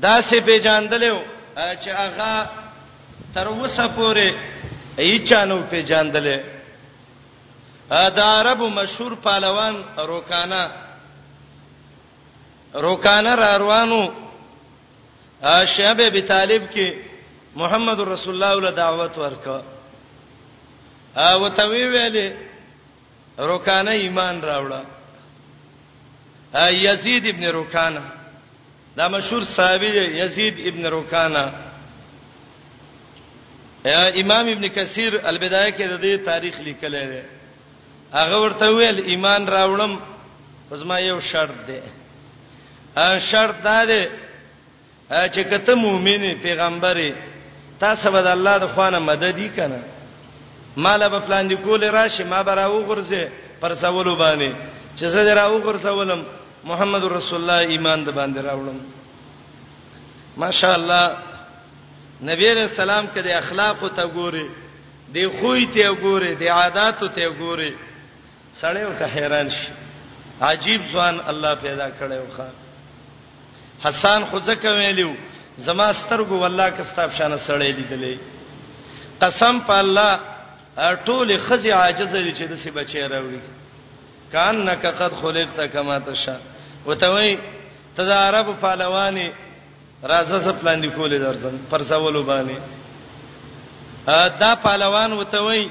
داسې پیژاندلی و چې هغه تر اوسه پورې هیچا نه و پیژاندلی. د عربو مشهور پهلوان روکانا روکانا را روانو شعب ابي طالب کې محمد رسول الله له دعوت ورکړه او ته وی ویلې رکانه ایمان راوړه یزید ابن رکانه دا مشهور صحابي یزید ابن رکانه امام ابن کثیر البدایه کې د دې تاریخ لیکل دی هغه ورته ویل ایمان راوړم زما یو شرط دی شرط دا دی چې کته مؤمنه پیغمبري تاسو به د الله د خوانه مدد یې کنه مال به پلان دی کول راشي ما به راو غرزه پر سوالو باندې چې زه راو غرزولم محمد رسول الله ایمان د باندې راوړم ماشاءالله نبی رسول سلام کده اخلاق ته ګوري دی خوې ته ګوري دی عادت ته ګوري سړیو ته حیران شي عجیب ځوان الله پیدا کړو ښا حسان خو ځکه ویلیو زما سترګو والله که ستا په شان سړی لیدلې قسم په الله ټول خزي عاجز دي چې د سی بچی راوړي کان نک قد خلقت کما تشا وتوي تدا عرب پهلواني راځه ز پلان دی کولې درځم پر څولو باندې دا پهلوان وتوي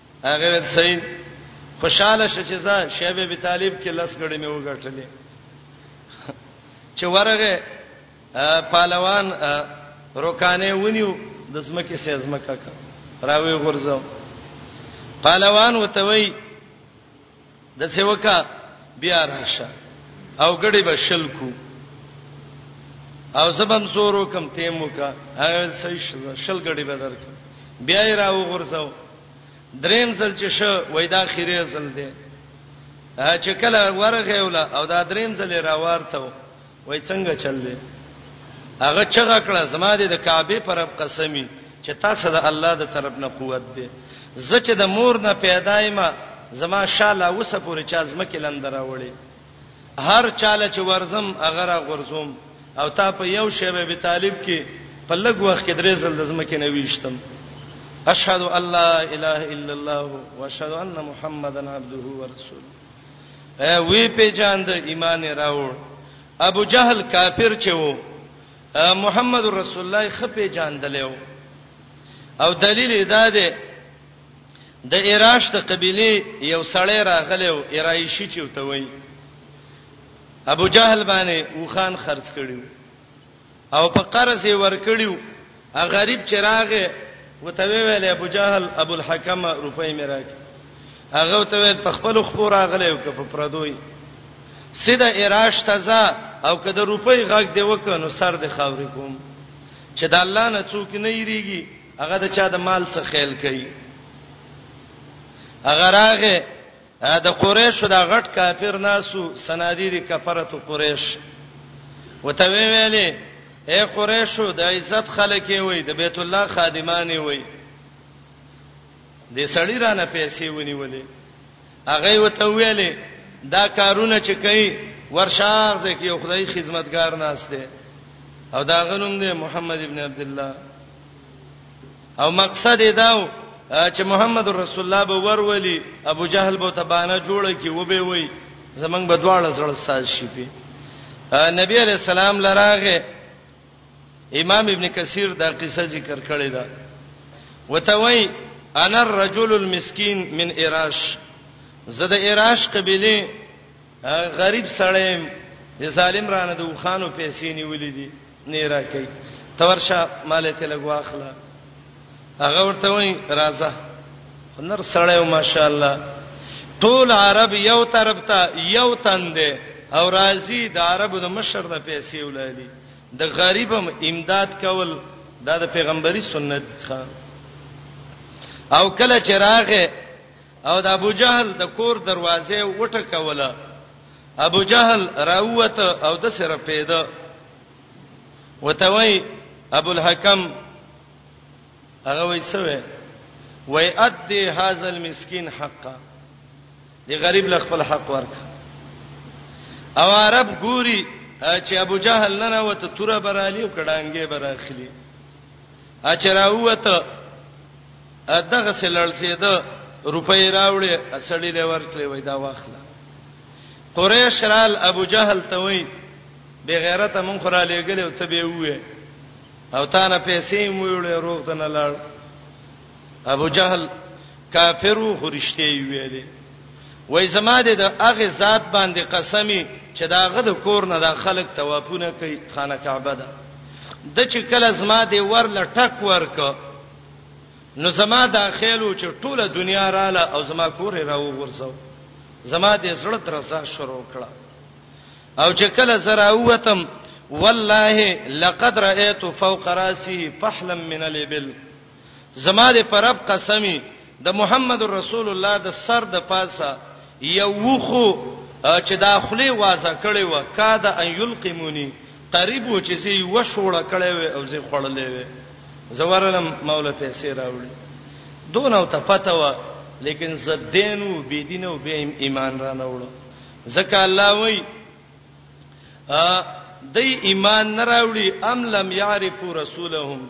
هغه ویل صحیح خوشاله شې چې زه شیب ابي طالب کې لس غړي مې وګټلې چې ورغه پهلوان روکانه ونیو د زمکه سې زمکه کا راوي غرزو پهلوان وتوي د څه وکا بیا راشه او ګړي بشل کو او زبم زورو کم تیمو کا هغه صحیح شل ګړي بدر کا بیا یې راو غرزاو دریم ځل چې شو وای دا خیره ځل دی چې کله ورغه ولا او دا دریم ځل راوارته وای څنګه چل دی هغه چغه کړه زما د کعبه پر رب قسمی چې تاسو د الله د طرف نه قوت دی زه چې د مور نه پیدایم زما شاله وسه پورې چا زمکه لندره وړي هر چاله چې ورزم اگر غرزوم او تا په یو شیبه به طالب کې په لګ وخت کې درې ځل د زمکه نه ویشتم اشهد ان لا اله الا الله واشهد ان محمدن عبده ورسوله وی پیجاند ایمان راوړ ابو جهل کافر چې وو محمد رسول الله خپې جاندلو او دلیل ادا ده د ایراش د قبيله یو سړی راغلی او ایرایشی چې وته وای ابو جهل باندې وخان خرڅ کړیو او په قرض یې ورکړیو هغه غریب چې راغې وته ویل ابو جهل ابو الحکم روپۍ مې راکې هغه ته ویل په خپل خپل راغله او که په پردوی سیده اراش تزا او که د روپۍ غږ دی وکنو سر د خاورې کوم چې د الله نه څوک نه یریږي هغه د چا د مال څخه خیال کوي هغه راغې د قریش دا غټ کافر ناسو سنادید کفرت قریش وته ویلې اے قریشو د عزت خلک وي د بیت الله خادمان وي د سړی رانه پیسې ونیولې هغه وته ویلې دا کارونه چې کوي ورشاغ ځکه یو خدای خدمتگار ناشته او دا غنوم دی محمد ابن عبد الله او مقصد یې داو چې محمد رسول الله به ورولي ابو جهل به تبانه جوړ کی و به وای زمنګ به دواړه زړه ساز شي په نبی علیہ السلام لراغه امام ابن کثیر دا قصه ذکر کړی دا وتوی انا الرجل المسكين من اراش زده اراش قبيله غریب سړیم د ظالم رانه د وخانو پیسې نیولې دي نه راکې تورشه مالته لګواخله هغه ورته وای راځه نر سړی او ماشاءالله ټول عرب یو طرف ته یو تند او راضی د عربو د مشر د پیسې ولالي د غریبم امداد کول دا د پیغمبري سنت ښه او کله چې راغه او د ابو جهل د کور دروازه وټکوله ابو جهل راووت او د سره پیدا وتوي ابو الحکم هغه وای سوې وای ادي هاذا المسكين حقا دی غریب له خپل حق ورک او عرب ګوري چې ابو جهل نه راوته توره برالی او کډانګې براخلی اچراوت دغه سلړ سي ده روپۍ راوړې اسړې له ورکلې وای دا واخله قریش رال ابو جهل ته وای به غیرته مون خورا لګلې او ته به وې او تا نه پیسې مو وړې روغ ته نه لاړ ابو جهل کافر وو خو رښتیا یې ویلې وای زما د هغه ذات باندې قسمی چې داغه د کور نه د خلک توافونه کوي خانه کعبه ده د چې کله زما د ور لټک ورک نو زما داخلو چې ټوله دنیا رااله او زما کور راو ورسو زما د زړه ترسا شروع کړه او چې کله زرا وتم والله لقد رايت فوق راسه فحلا من الابل زما د پرب قسمی د محمد رسول الله د سر د پاسه یو وخو چې دا خلی وازه کړي و کاده ان یلقمونی قریب و چې زی وشوړه کړي و او زی خړلې و زورلم مولا پیسې راوړي دون او ته پته و لیکن زدین و بی دین او بی ایمان را نه وړو ځکه الله وای ا دای ایمان نه راوړي ام لم یعرفوا رسولهم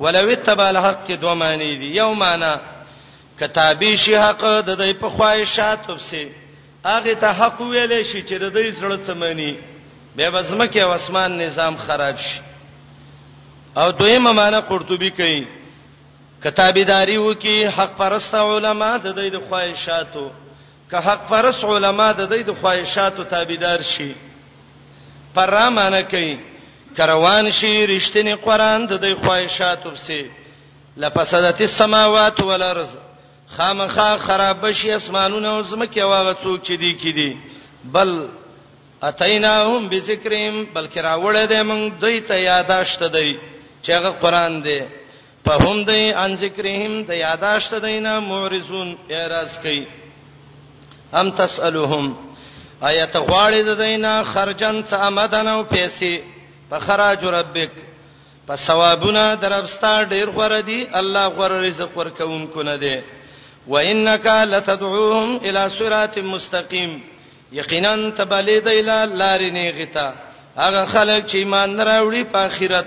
ولوی تبال حق کې دوه معنی دي یو معنی کتابی شي حق د دې په خواهشات وبسي هغه ته حق ویلې شي چې د دې زړه څمني به بزمکه او اسمان نظام خراب شي او دویمه معنی قرطبي کوي کتابداري وکي حق پرسته علما د دې د خواهشاتو که حق پرست علما د دوی د خواهشاتو تابعدار شي پر را معنی کوي کروان شي رښتینی قران د دوی خواهشاتو پسې لفسدت السماوات والارض خامخا خراب شي اسمانونه او زمکه واغه څوک چې دی کې دي بل اتیناهم بذکرهم بلکې راوړې دې موږ دوی ته یاداشت دی چې هغه قران دی فهم دی ان ذکرهم د یاداشت دینه معرضون اعتراض کوي ام تسالهم آیت غواړي د دینه خرجن څه آمدن او پیسې په خراج ربک په ثوابونه دربستا ډیر غره دي الله غره رزق ورکوونکو نه دی وانک لتدعوهم الى صراط مستقيم یقینا تبلید الى لارینه غتا هغه خلک چې ایمان راوړي په آخرت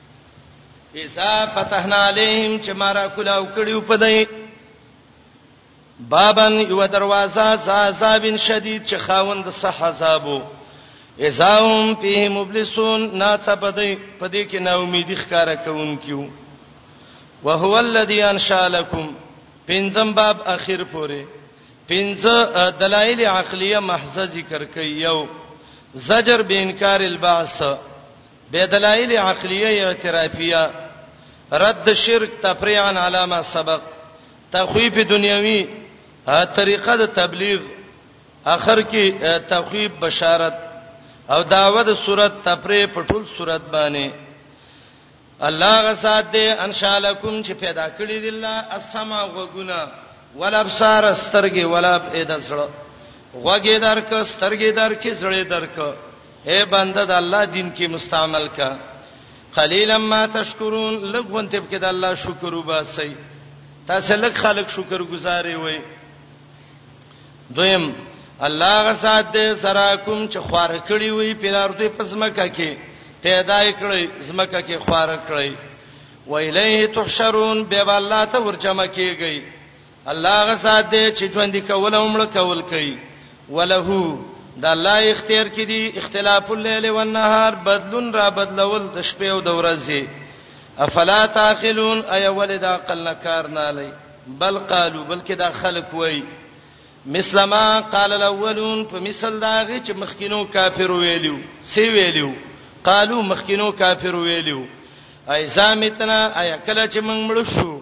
اذا فتحنا عليهم چې مارا کلاو کړیو په دای بابن یو دروازه عذاب شدید چې خاوند صح عذابو اذا هم فيه مبلسون ناڅپدای په دې کې نا امیدی ښکارا کوونکیو وهو الذي انشا لكم پنځم باب اخر پورې پنځه دلایل عقلیه محض ذکر کوي یو زجر به انکار البعث به دلایل عقلیه اعترافیه رد شرک تفریعا علامه سبق تخویف دنیوي طریقه د تبلیغ اخر کې تخویف بشارت او داوه د صورت تفریع په ټول صورت باندې الله غسات دې ان شاء الله کوم چې پیدا کړی دی الله السما وغونا ولا ابصار سترګې ولا اېدسړه غوګې درک سترګې درک زړې درک اے بنده د الله دین کې مستعمل کا قلیلا ما تشکرون لګون تب کې د الله شکر وباسي تاسو لګ خلک شکر گزاري وي دویم الله غسات دې سره کوم چې خوار کړی وي پیلار دې پسمکه کې پیدا کړی زمکه کې خوار کړی ویلیه تحشرون به الله ته ورجمع کیږي الله غ ذات دی چې ژوند کول او مړ کول کوي وله د الله اختیار کې دي اختلاف الليل والنهار بدلون را بدلول د شپې او د ورځې افلا تعقلون اي ولد عقل نه کار نه لای بل قالو بلکې دا خلق وای مثلما قال الاولون په مثل داږي چې مخکینو کافر ویلیو سی ویلیو قالو مخکینو کافر ویلیو اي زامتنا اي کله چې موږ مړ شو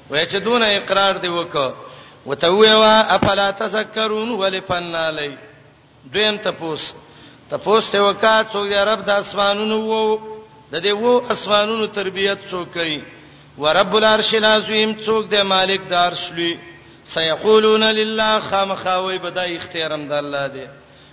وای چې دونه اقرار دی وکړه وتوي وا افلا تذکرون ولفنالی دویم تپوس تپوس ته وکا څو یا رب د اسمانونو وو د دې وو اسمانونو تربیت څوک کوي ورب العرش العظیم څوک د مالک د عرش لوی سيقولون لله خامخاوي بدا اختیارم د الله دی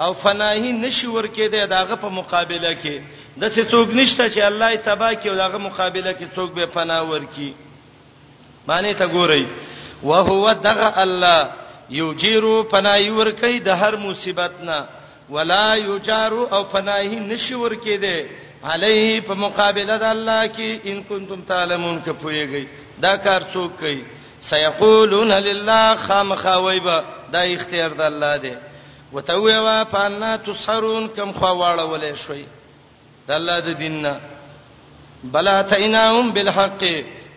او فناهی نشي ورکېدای داغه په مقابله کې د څه څوک نشته چې الله یې تبا کې او داغه مقابله کې څوک به فنا ورکی معنی ته ګورئ وهو دغه الله یوجیرو فنای ورکی د هر مصیبت نه ولا یجارو او فنای نشي ورکېده علیه په مقابله د الله کې ان کنتم تعلمون که پويږي دا کار څوک کوي سيقولون لله خامخويبه دا اختیار د الله دی وته ویوا پانا تسرون کم خوا واړولې شوي د الله د دین نه بل اتیناهم بالحق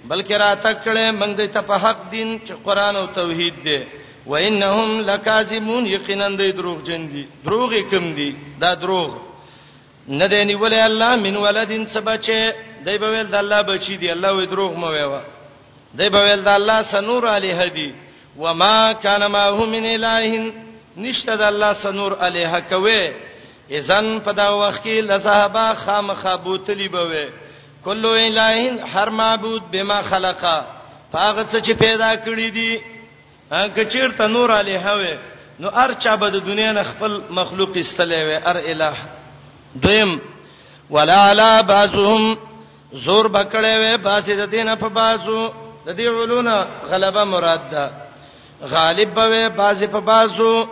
بلکې را تکړه موږ د ته په حق دین چې قران او توحید دی و انهم لکاذبون یقینا د دروغ جن دي دروغ کم دي دا دروغ نه دی نیولې الله من ولدین سبچه دی به ویل د الله بچی دی الله وې دروغ مو ویوا دی به ویل د الله سنور علی هدی وما کان ما هو من الہ نشته د الله سنور الیه کوي اذن په دا وخت کې لذهبا خامخه بوتلی بوي کله الہین هر معبود بما خلقا پاغه څه چې پیدا کړی دي که چیرته نور الها وې نو هر چا به د دنیا نه خپل مخلوق استلې وې هر الہ دویم ولا علا بعضهم زور بکړې وې باسي د دینه په باسو د دې علونه غلبه مراد ده غالب به باسي په باسو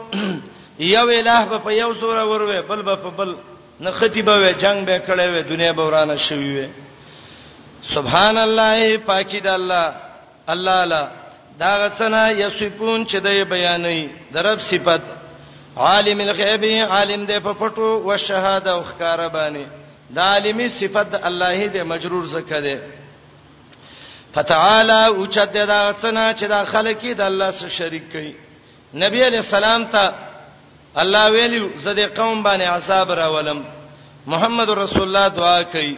یو الہ به په یو سوره وروي بل به په بل نه ختی به جنگ به کړې وې دنیا به ورانه شوي وې سبحان الله پاکی د الله الله لا دا غڅنا یصفون چې د بیانوي د رب صفت عالم الغیب عالم دې په پټو او شهاده او ښکار باندې د عالمي صفت الله دې مجرور زکه دې فتعالی او چت دې دا غڅنا چې دا خلک دې الله سره شریک کړي نبی علیہ السلام ته الله ویلی زده قوم باندې عذاب راولم محمد رسول الله دعا کوي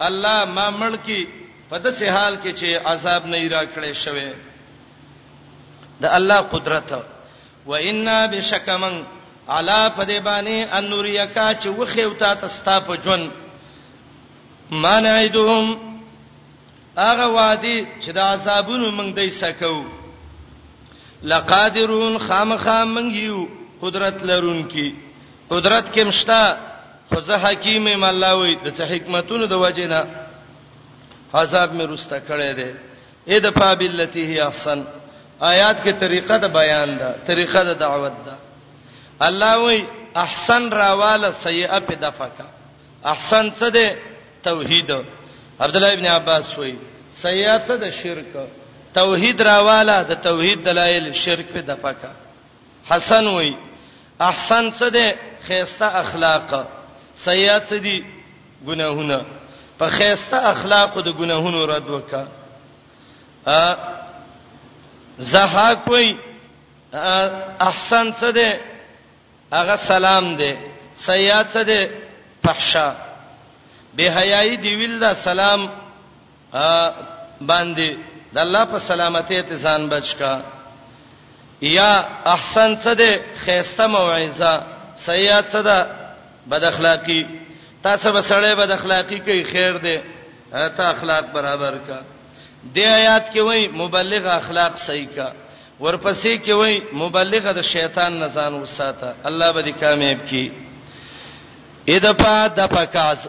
الله ما مړ کړي په داسې حال کې چې عذاب نه یې راکړی شوی د الله قدرت و ان بشکمن علا پدې باندې ان نوریکا چې وخه او تا تستا په جون مانعدهم هغه وادي چې د عذابونو موږ دای سکو لقادرون خامخا موږ یو قدرت لرونکي قدرت کې مشتا خو زه حکیم یم الله وی د څه حکمتونو د وجه نه عذاب مې رسته کړی دی اې د فابلتی هی احسن آیات کې طریقه د بیان ده طریقه د دعوت ده الله وی احسن راواله سیئه په دفقه احسن څه ده توحید عبد الله ابن عباس وی سیئه څه ده شرک توحید راواله د توحید دلایل شرک په دفقه حسن وای احسن څه ده خيسته اخلاق سيئات څه دي ګناهونه په خيسته اخلاق د ګناهونو رد وکا ا زهاک وای احسن څه ده هغه سلام ده سيئات څه ده فحشا به حیاي دی ویل دا سلام باندې د الله په سلامتی ته ځان بچ کا یا احسن څه ده خيسته موعظه سیئات څه ده بد اخلاقی تاسو به سړی بد اخلاقی کوي خیر ده ته اخلاق برابر کا د آیات کې وای مبلغ اخلاق صحیح کا ورپسې کې وای مبلغ د شیطان نه ځان وساته الله به دې کامیاب کړي اې د پا د پکاز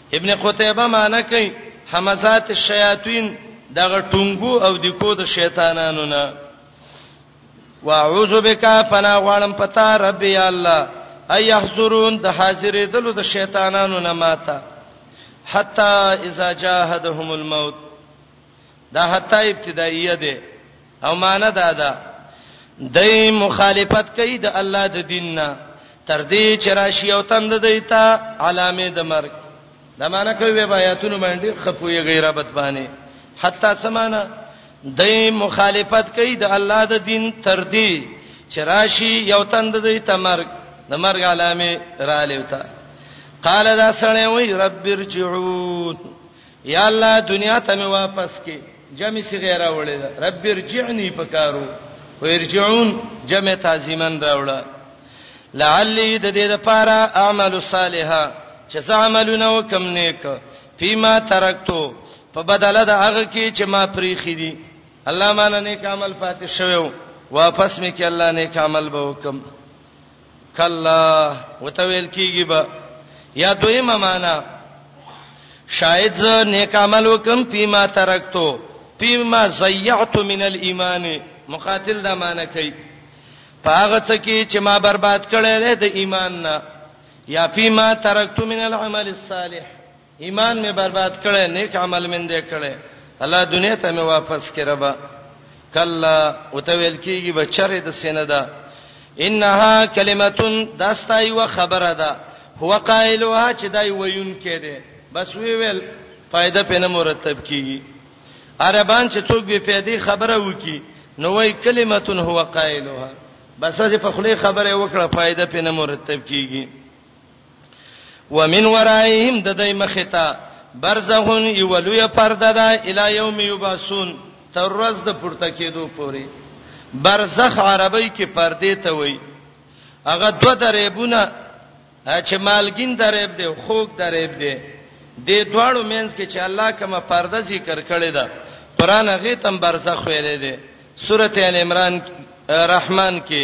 ابن قتيبه معنی کوي همزات الشياطين دغه ټنګو او د کو د شیطانانو نه واعوذ بک فنا غوانم پتا رب یا الله اي يحذرون د حاضرې دلو د شیطانانو نه ماته حتا اذا جاهدهم الموت دا حتا ابتدائیه ده او معنی دا ده دای مخالفت کوي د الله د دین نه تر دې چې راشي او تند دیتا علامه د مرګ دا معنی کوي به آیاتونه باندې خپوي غیره بد باندې حتا سمانه دای مخالفت کوي د الله د دین تر دې چې راشي یو تند دیتا مرګ د مرګ علامه را لوتا قال دا سړی وای رب ارجعون یا الله دنیا ته مې واپس کې جمع صیغه راوړې ده رب ارجعنی پکارو و ارجعون جمع تعظیمن راوړه لعلی د دې لپاره اعمال صالحه چې څه عملونه وکم نیک فيما ترکتو په بدله د هغه کې چې ما پریخي دي الله مال نیک عمل فاتح شوو واپس مې کې الله نیک عمل به وکم کلا وتویل کیږي با یا دویمه معنا شاید ز نیک عمل وکم پیما ترکتو پیما ضیعت من الايمان مقاتل دا معنا کوي پاغه څه کې چې ما برباد کړل د ایمان نه یا پیما ترکتو من العمل الصالح ایمان می برباد کړي نیک عمل من دې کړي الله دنیا ته می واپس کړي ربا کلا او ته ویل کیږي بچره د سینه ده انها کلمتون داستای و خبره ده هو قائلها چې دای ویون کې ده بس وی ویل فائدہ په نه مرتب کیږي عربان چې څوک به فائدې خبره وکي نو وای کلمتون هو قائلها بس چې په خله خبره وکړه فائدہ په نه مرتب کیږي ومن ورائهم د دای مخه ته برزخون یولوی پرده ده الی یوم یبعثون تر ورځ د پورته کېدو پورې برزخ عربی کې پردې ته وای هغه دوه درېبونه چې مالګین درېب دی خوګ درېب دی د دواړو مینس کې چې الله کومه پرده ذکر کړې ده قران هغه تم برزخ ویلې ده سورته ال عمران رحمان کې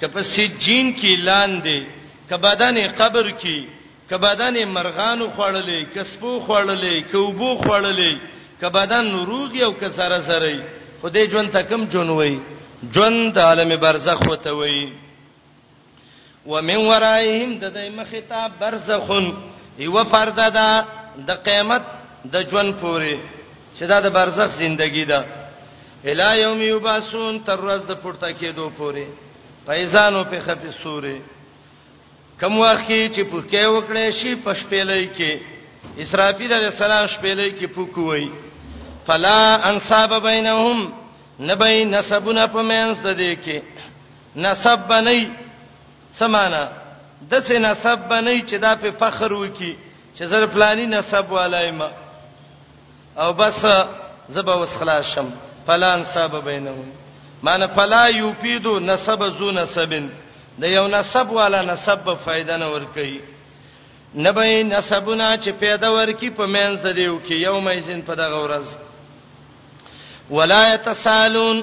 که په سجین کې لاندې که بدن قبر کې که بدن مرغانو خوړلې که سپو خوړلې که وبو خوړلې که بدن روغ یو که سره سره خدای ژوند ته کم جون وای ژوند عالم برزخ وته وای ومن ورایهم د دې مخه ته برزخون یو پرده ده د قیامت د ژوند پورې چې دا د برزخ زندگی ده الا یوم یبعثون تر ورځ د پورته کېدو پورې پیسانو په خپې سورې کوم وخت کې چې پوکې وکړې شي پښپېلې کې اسرافیل علی السلام شپېلې کې پوکوي فلا انصاب بینهم نبی نسبونه په مینس د دې کې نسب بنئ سمانا د سه نسب بنئ چې دا په فخر وکي چې زر پلاني نسب والای ما او بس زبا وس خلاص شم پلان صاحب بینه معنی فلا یفیدو نسب زو نسبن د یو نسب والا نسب به فائدہ نه ور کوي نه به نسبونه چې پیدا ورکی په مینځ د دیو کې یوم ایزن په دغه ورځ ولایت سالون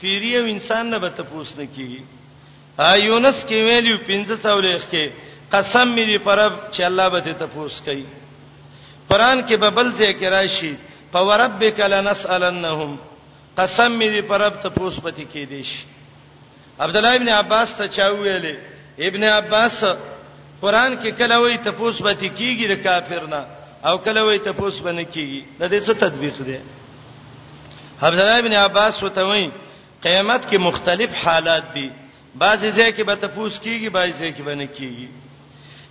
پیری او انسان نه به تپوس نه کیږي یونس کې ویلیو 1500 لیک کې قسم می دی پرب چې الله به ته تپوس کوي قران کې به بل ځای کې راشي فوربک لنسالنهم قسم می دی پرب تپوس پتی کې دی شي عبد الله ابن عباس ته چا ویلې ابن عباس قران کې کله وای تپوس پتی کیږي د کافر نه او کله وای تپوس بنه کیږي د دې څه تطبیق دی عبد الله ابن عباس وتوي قیامت کې مختلف حالات دي بعضی ځای کې به تپوس کیږي بعضی ځای کې به نه کیږي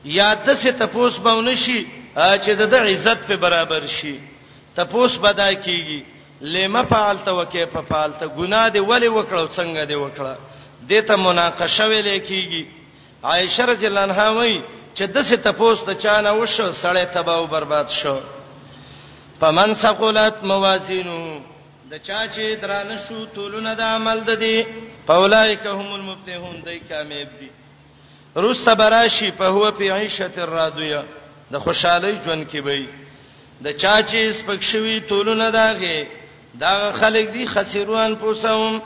یا د څه تپوس به ونشي چې د عزت په برابر شي تپوس به دا کیږي لما فعلت وکيف فعلت ګناه دی ولی وکړو څنګه دی وکړه دته مناقشه ویل کیږي عائشه رضی الله عنها وایي چې د څه تپوس د چانه وشو سړی تباہ او برباد شو پمن ثقلت موازینو د چا چې درانه شو تولونه د عمل د دي فاولائک هم المفلحون دای کامیاب دي روس براشی په هو په عیشه الرادیه د خوشحالي ژوند کې وي د چا چې سپک شوی تولونه داغه دا خلک دي خسیروان پوسوم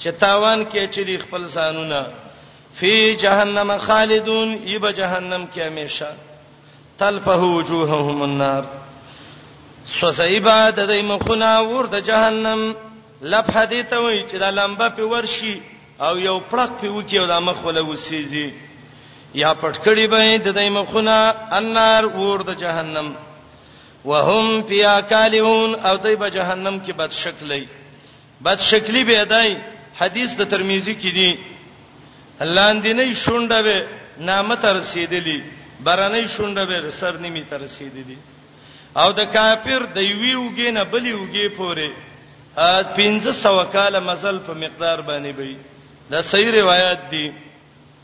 چې تاوان کې چې خپل سانونه فی جهنم خالدون یب جهنم کې همیشه تلفه وجوههم النار سوسایبا د دې مخونه ور د جهنم لب حدیث وی چې دا لمبه په ورشي او یو پړق په وکی او د مخ ولا وسیږي یا پټکړی به د دې مخونه النار ور د جهنم وهم فی اکالون او دې به جهنم کې بد شکلې بد شکلی به دای حدیث د ترمذی کې دی لاندینی شونډه به نامه تر رسیدلی برنی شونډه به سر نیمه تر رسیدلی او د کافر د یوی وګې نه بلی وګې پورې 1500 کال مزل په مقدار باندې وي دا صحیح روایت دی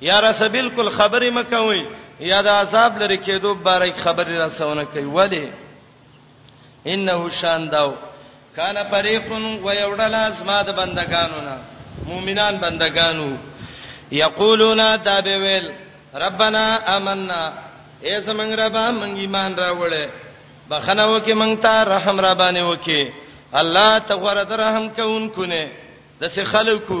یا رس بالکل خبرې مکوي یا د عذاب لري کېدو بارک خبرې راسونه کوي ولی انه شانداو کان فريقن و يوډل اسما د بندگانو نه مؤمنان بندگانو یقولون دا به ویل ربنا آمنا اے زمنګ ربا مونږ ایمان راوړې بخنه وکي مونږ ته رحم را باندې وکي الله ته غره درهم کوونکو نه د څه خلکو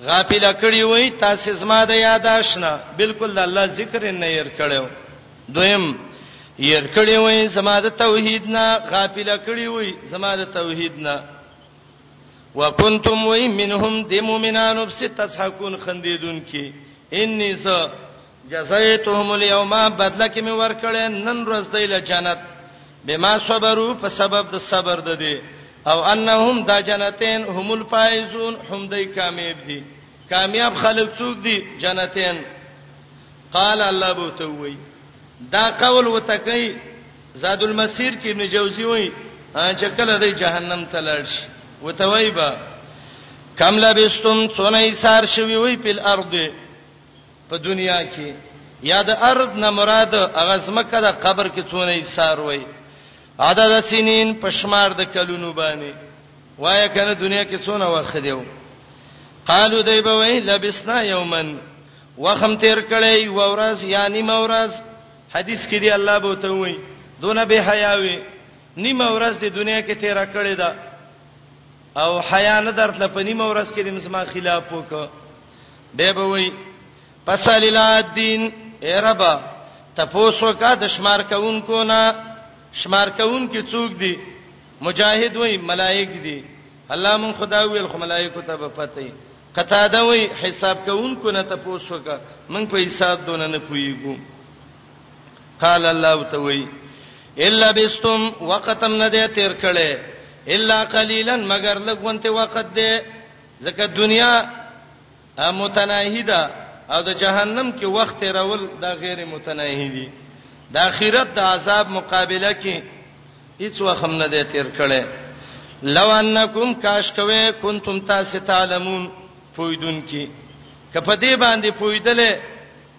غافل کړی وای تاسو زما د یاداش نه بالکل الله ذکر نه ير کړو دویم ير کړی وای زما د توحید نه غافل کړی وای زما د توحید نه وکنتم وای منهم د مؤمنانو بس تسحقون خندیدون کی انی ز جزیتهم اليوم بدله کې مې ورکړې نن ورځ دی له جنت بما صبرو په سبب د صبر د دې او انهم دا جنتین هم الفائزون هم دای کامیاب دي کامیاب خلک څوک دي جنتین قال الله بو ته وی دا قول وتکي زاد المسیر کې ابن جوزی وی چې کله د جهنم ته لاړ شي وتوي با کم لبستم څونه ایثار شوی وی په الارض په دنیا کې یا د ارض نه مراد هغه زمکه د قبر کې څونه یې سار وای عدد سنین پشمار د کلونو باندې وای کنه دنیا کې څونه وخت دیو قالو دی به وای لبسنا یومن وخم تیر کړی و ورځ یعنی مورز حدیث کې دی الله بو ته وای دونه به حیاوي نیمه ورځ د دنیا کې تیر کړی دا او حیا نه درته په نیمه ورځ کې د مسما خلاف وکړه به به وی پسال الدین اے رب تفوسو کا د شمار کونکو نه شمار کون کې څوک دي مجاهد وای ملائک دي الله مون خدا ویل خو ملائکو ته به پته وي قطاده وای حساب کون کو نه تاسو کا مونږ په حساب دونه نه پویګو قال الله توي الا بستم وقتم نه دې تیر کړي الا قليلا مگر لګونته وخت دې ځکه دنیا متناهی ده او د جهنم کې وخت تیرول دا غیر متناهی دي د اخرت د عذاب مقابله کې هیڅ وخت هم نه دی تیر کړي لو انکم کاش کوي کنتم تاسو تعلمون پویدون کی کپه دې باندې پویدلې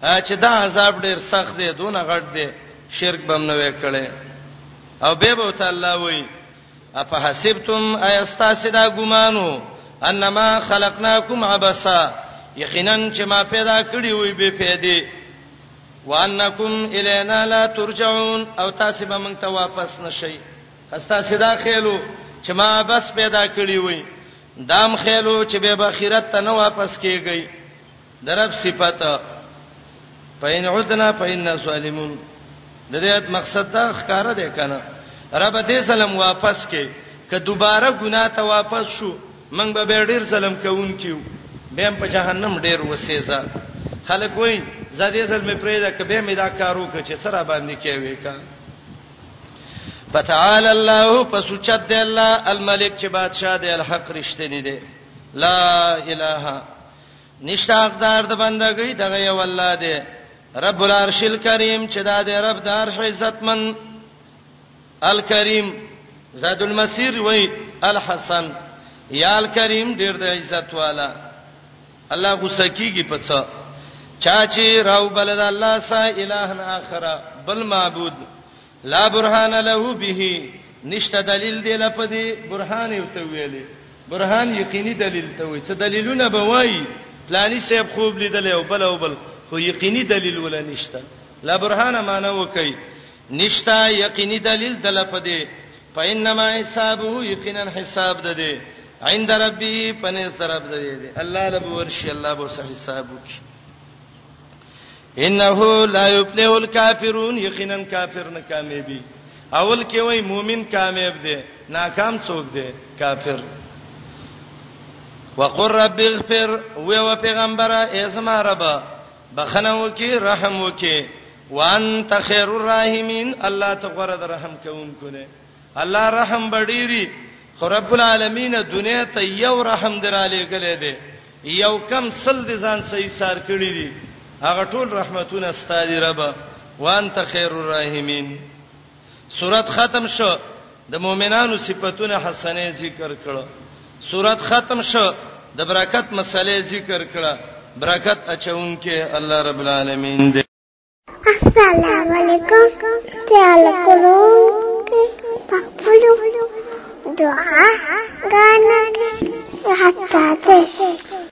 چې دا عذاب ډیر سخت دی دون غټ دی شرک بم نه وکړي او به به تعالی وایي افحسبتم ایستاسو دا ګمانو انما خلقناکم عبثا یقینا چې ما پیدا کړی وي به پیدا وانکم الینا لا ترجعون او تاسو به مونږ ته واپس نشئ استا صدا خېلو چې ما بس پیدا کړی وي دام خېلو چې به بخیرت ته نه واپس کیږي درب صفات پاین عدنا فإنا سالمون د دې آیت مقصد دا ښکار دی کنه رب دې سلام واپس کې که دوباره ګناه ته واپس شو من به ډیر سلام کوون کیو به په جهنم ډیر وسېزا خلک وای زادې سل می پرې دا کبه می دا کارو کړ چې سره باندې کیوي کا فتعال الله پسوچت دی الله الملک چې بادشاہ دی الحق رښتینی دی لا اله نشته حقدار د بندګۍ دغه یو الله دی رب العرش الکریم چې دا دی رب د عرش عزتمن الکریم زاد المسیر وای الحسن یا الکریم ډیر د عزت والا الله غوسه کیږي پڅا چا چې راو بلد الله سا الہ اخر بل معبود لا برهان له به نشته دلیل دی لپدی برهان یو ته ویلې برهان یقیني دلیل ته وي څه دلیلونه به وایي پلاني صاحب خوب لیدل او بل او بل خو یقیني دلیل ولا نشته لا برهان معنا وکي نشتا یقیني دلیل د لپدی فإنما حسابه یقینا حساب ده دی عند ربي پنځ طرف ده دی الله لب ورشي الله به حساب وکي انه لا یفلح الکافرون یقینا کافر نه کامیابی اول کې وای مؤمن کامیاب دی ناکام څوک دی کافر وقر رب اغفر و و پیغمبره ایسما رب بخنه وکي رحم وکي وانت خیر الرحیمین الله تغره رحم کوونکو نه الله رحم به ډیری خو رب العالمین دنیا ته یو رحم دراله غلې دی یو کم سل د ځان صحیح سار کړی دی هغه ټول رحمتونه ستادي رب وانت خیر الرحیمین سورۃ ختم شو د مؤمنانو صفاتونه حسنه ذکر کړه سورۃ ختم شو د برکت مسلې ذکر کړه برکت اچونکې الله رب العالمین دی السلام علیکم تعال کولو پخپلو دعا غانا حتا ته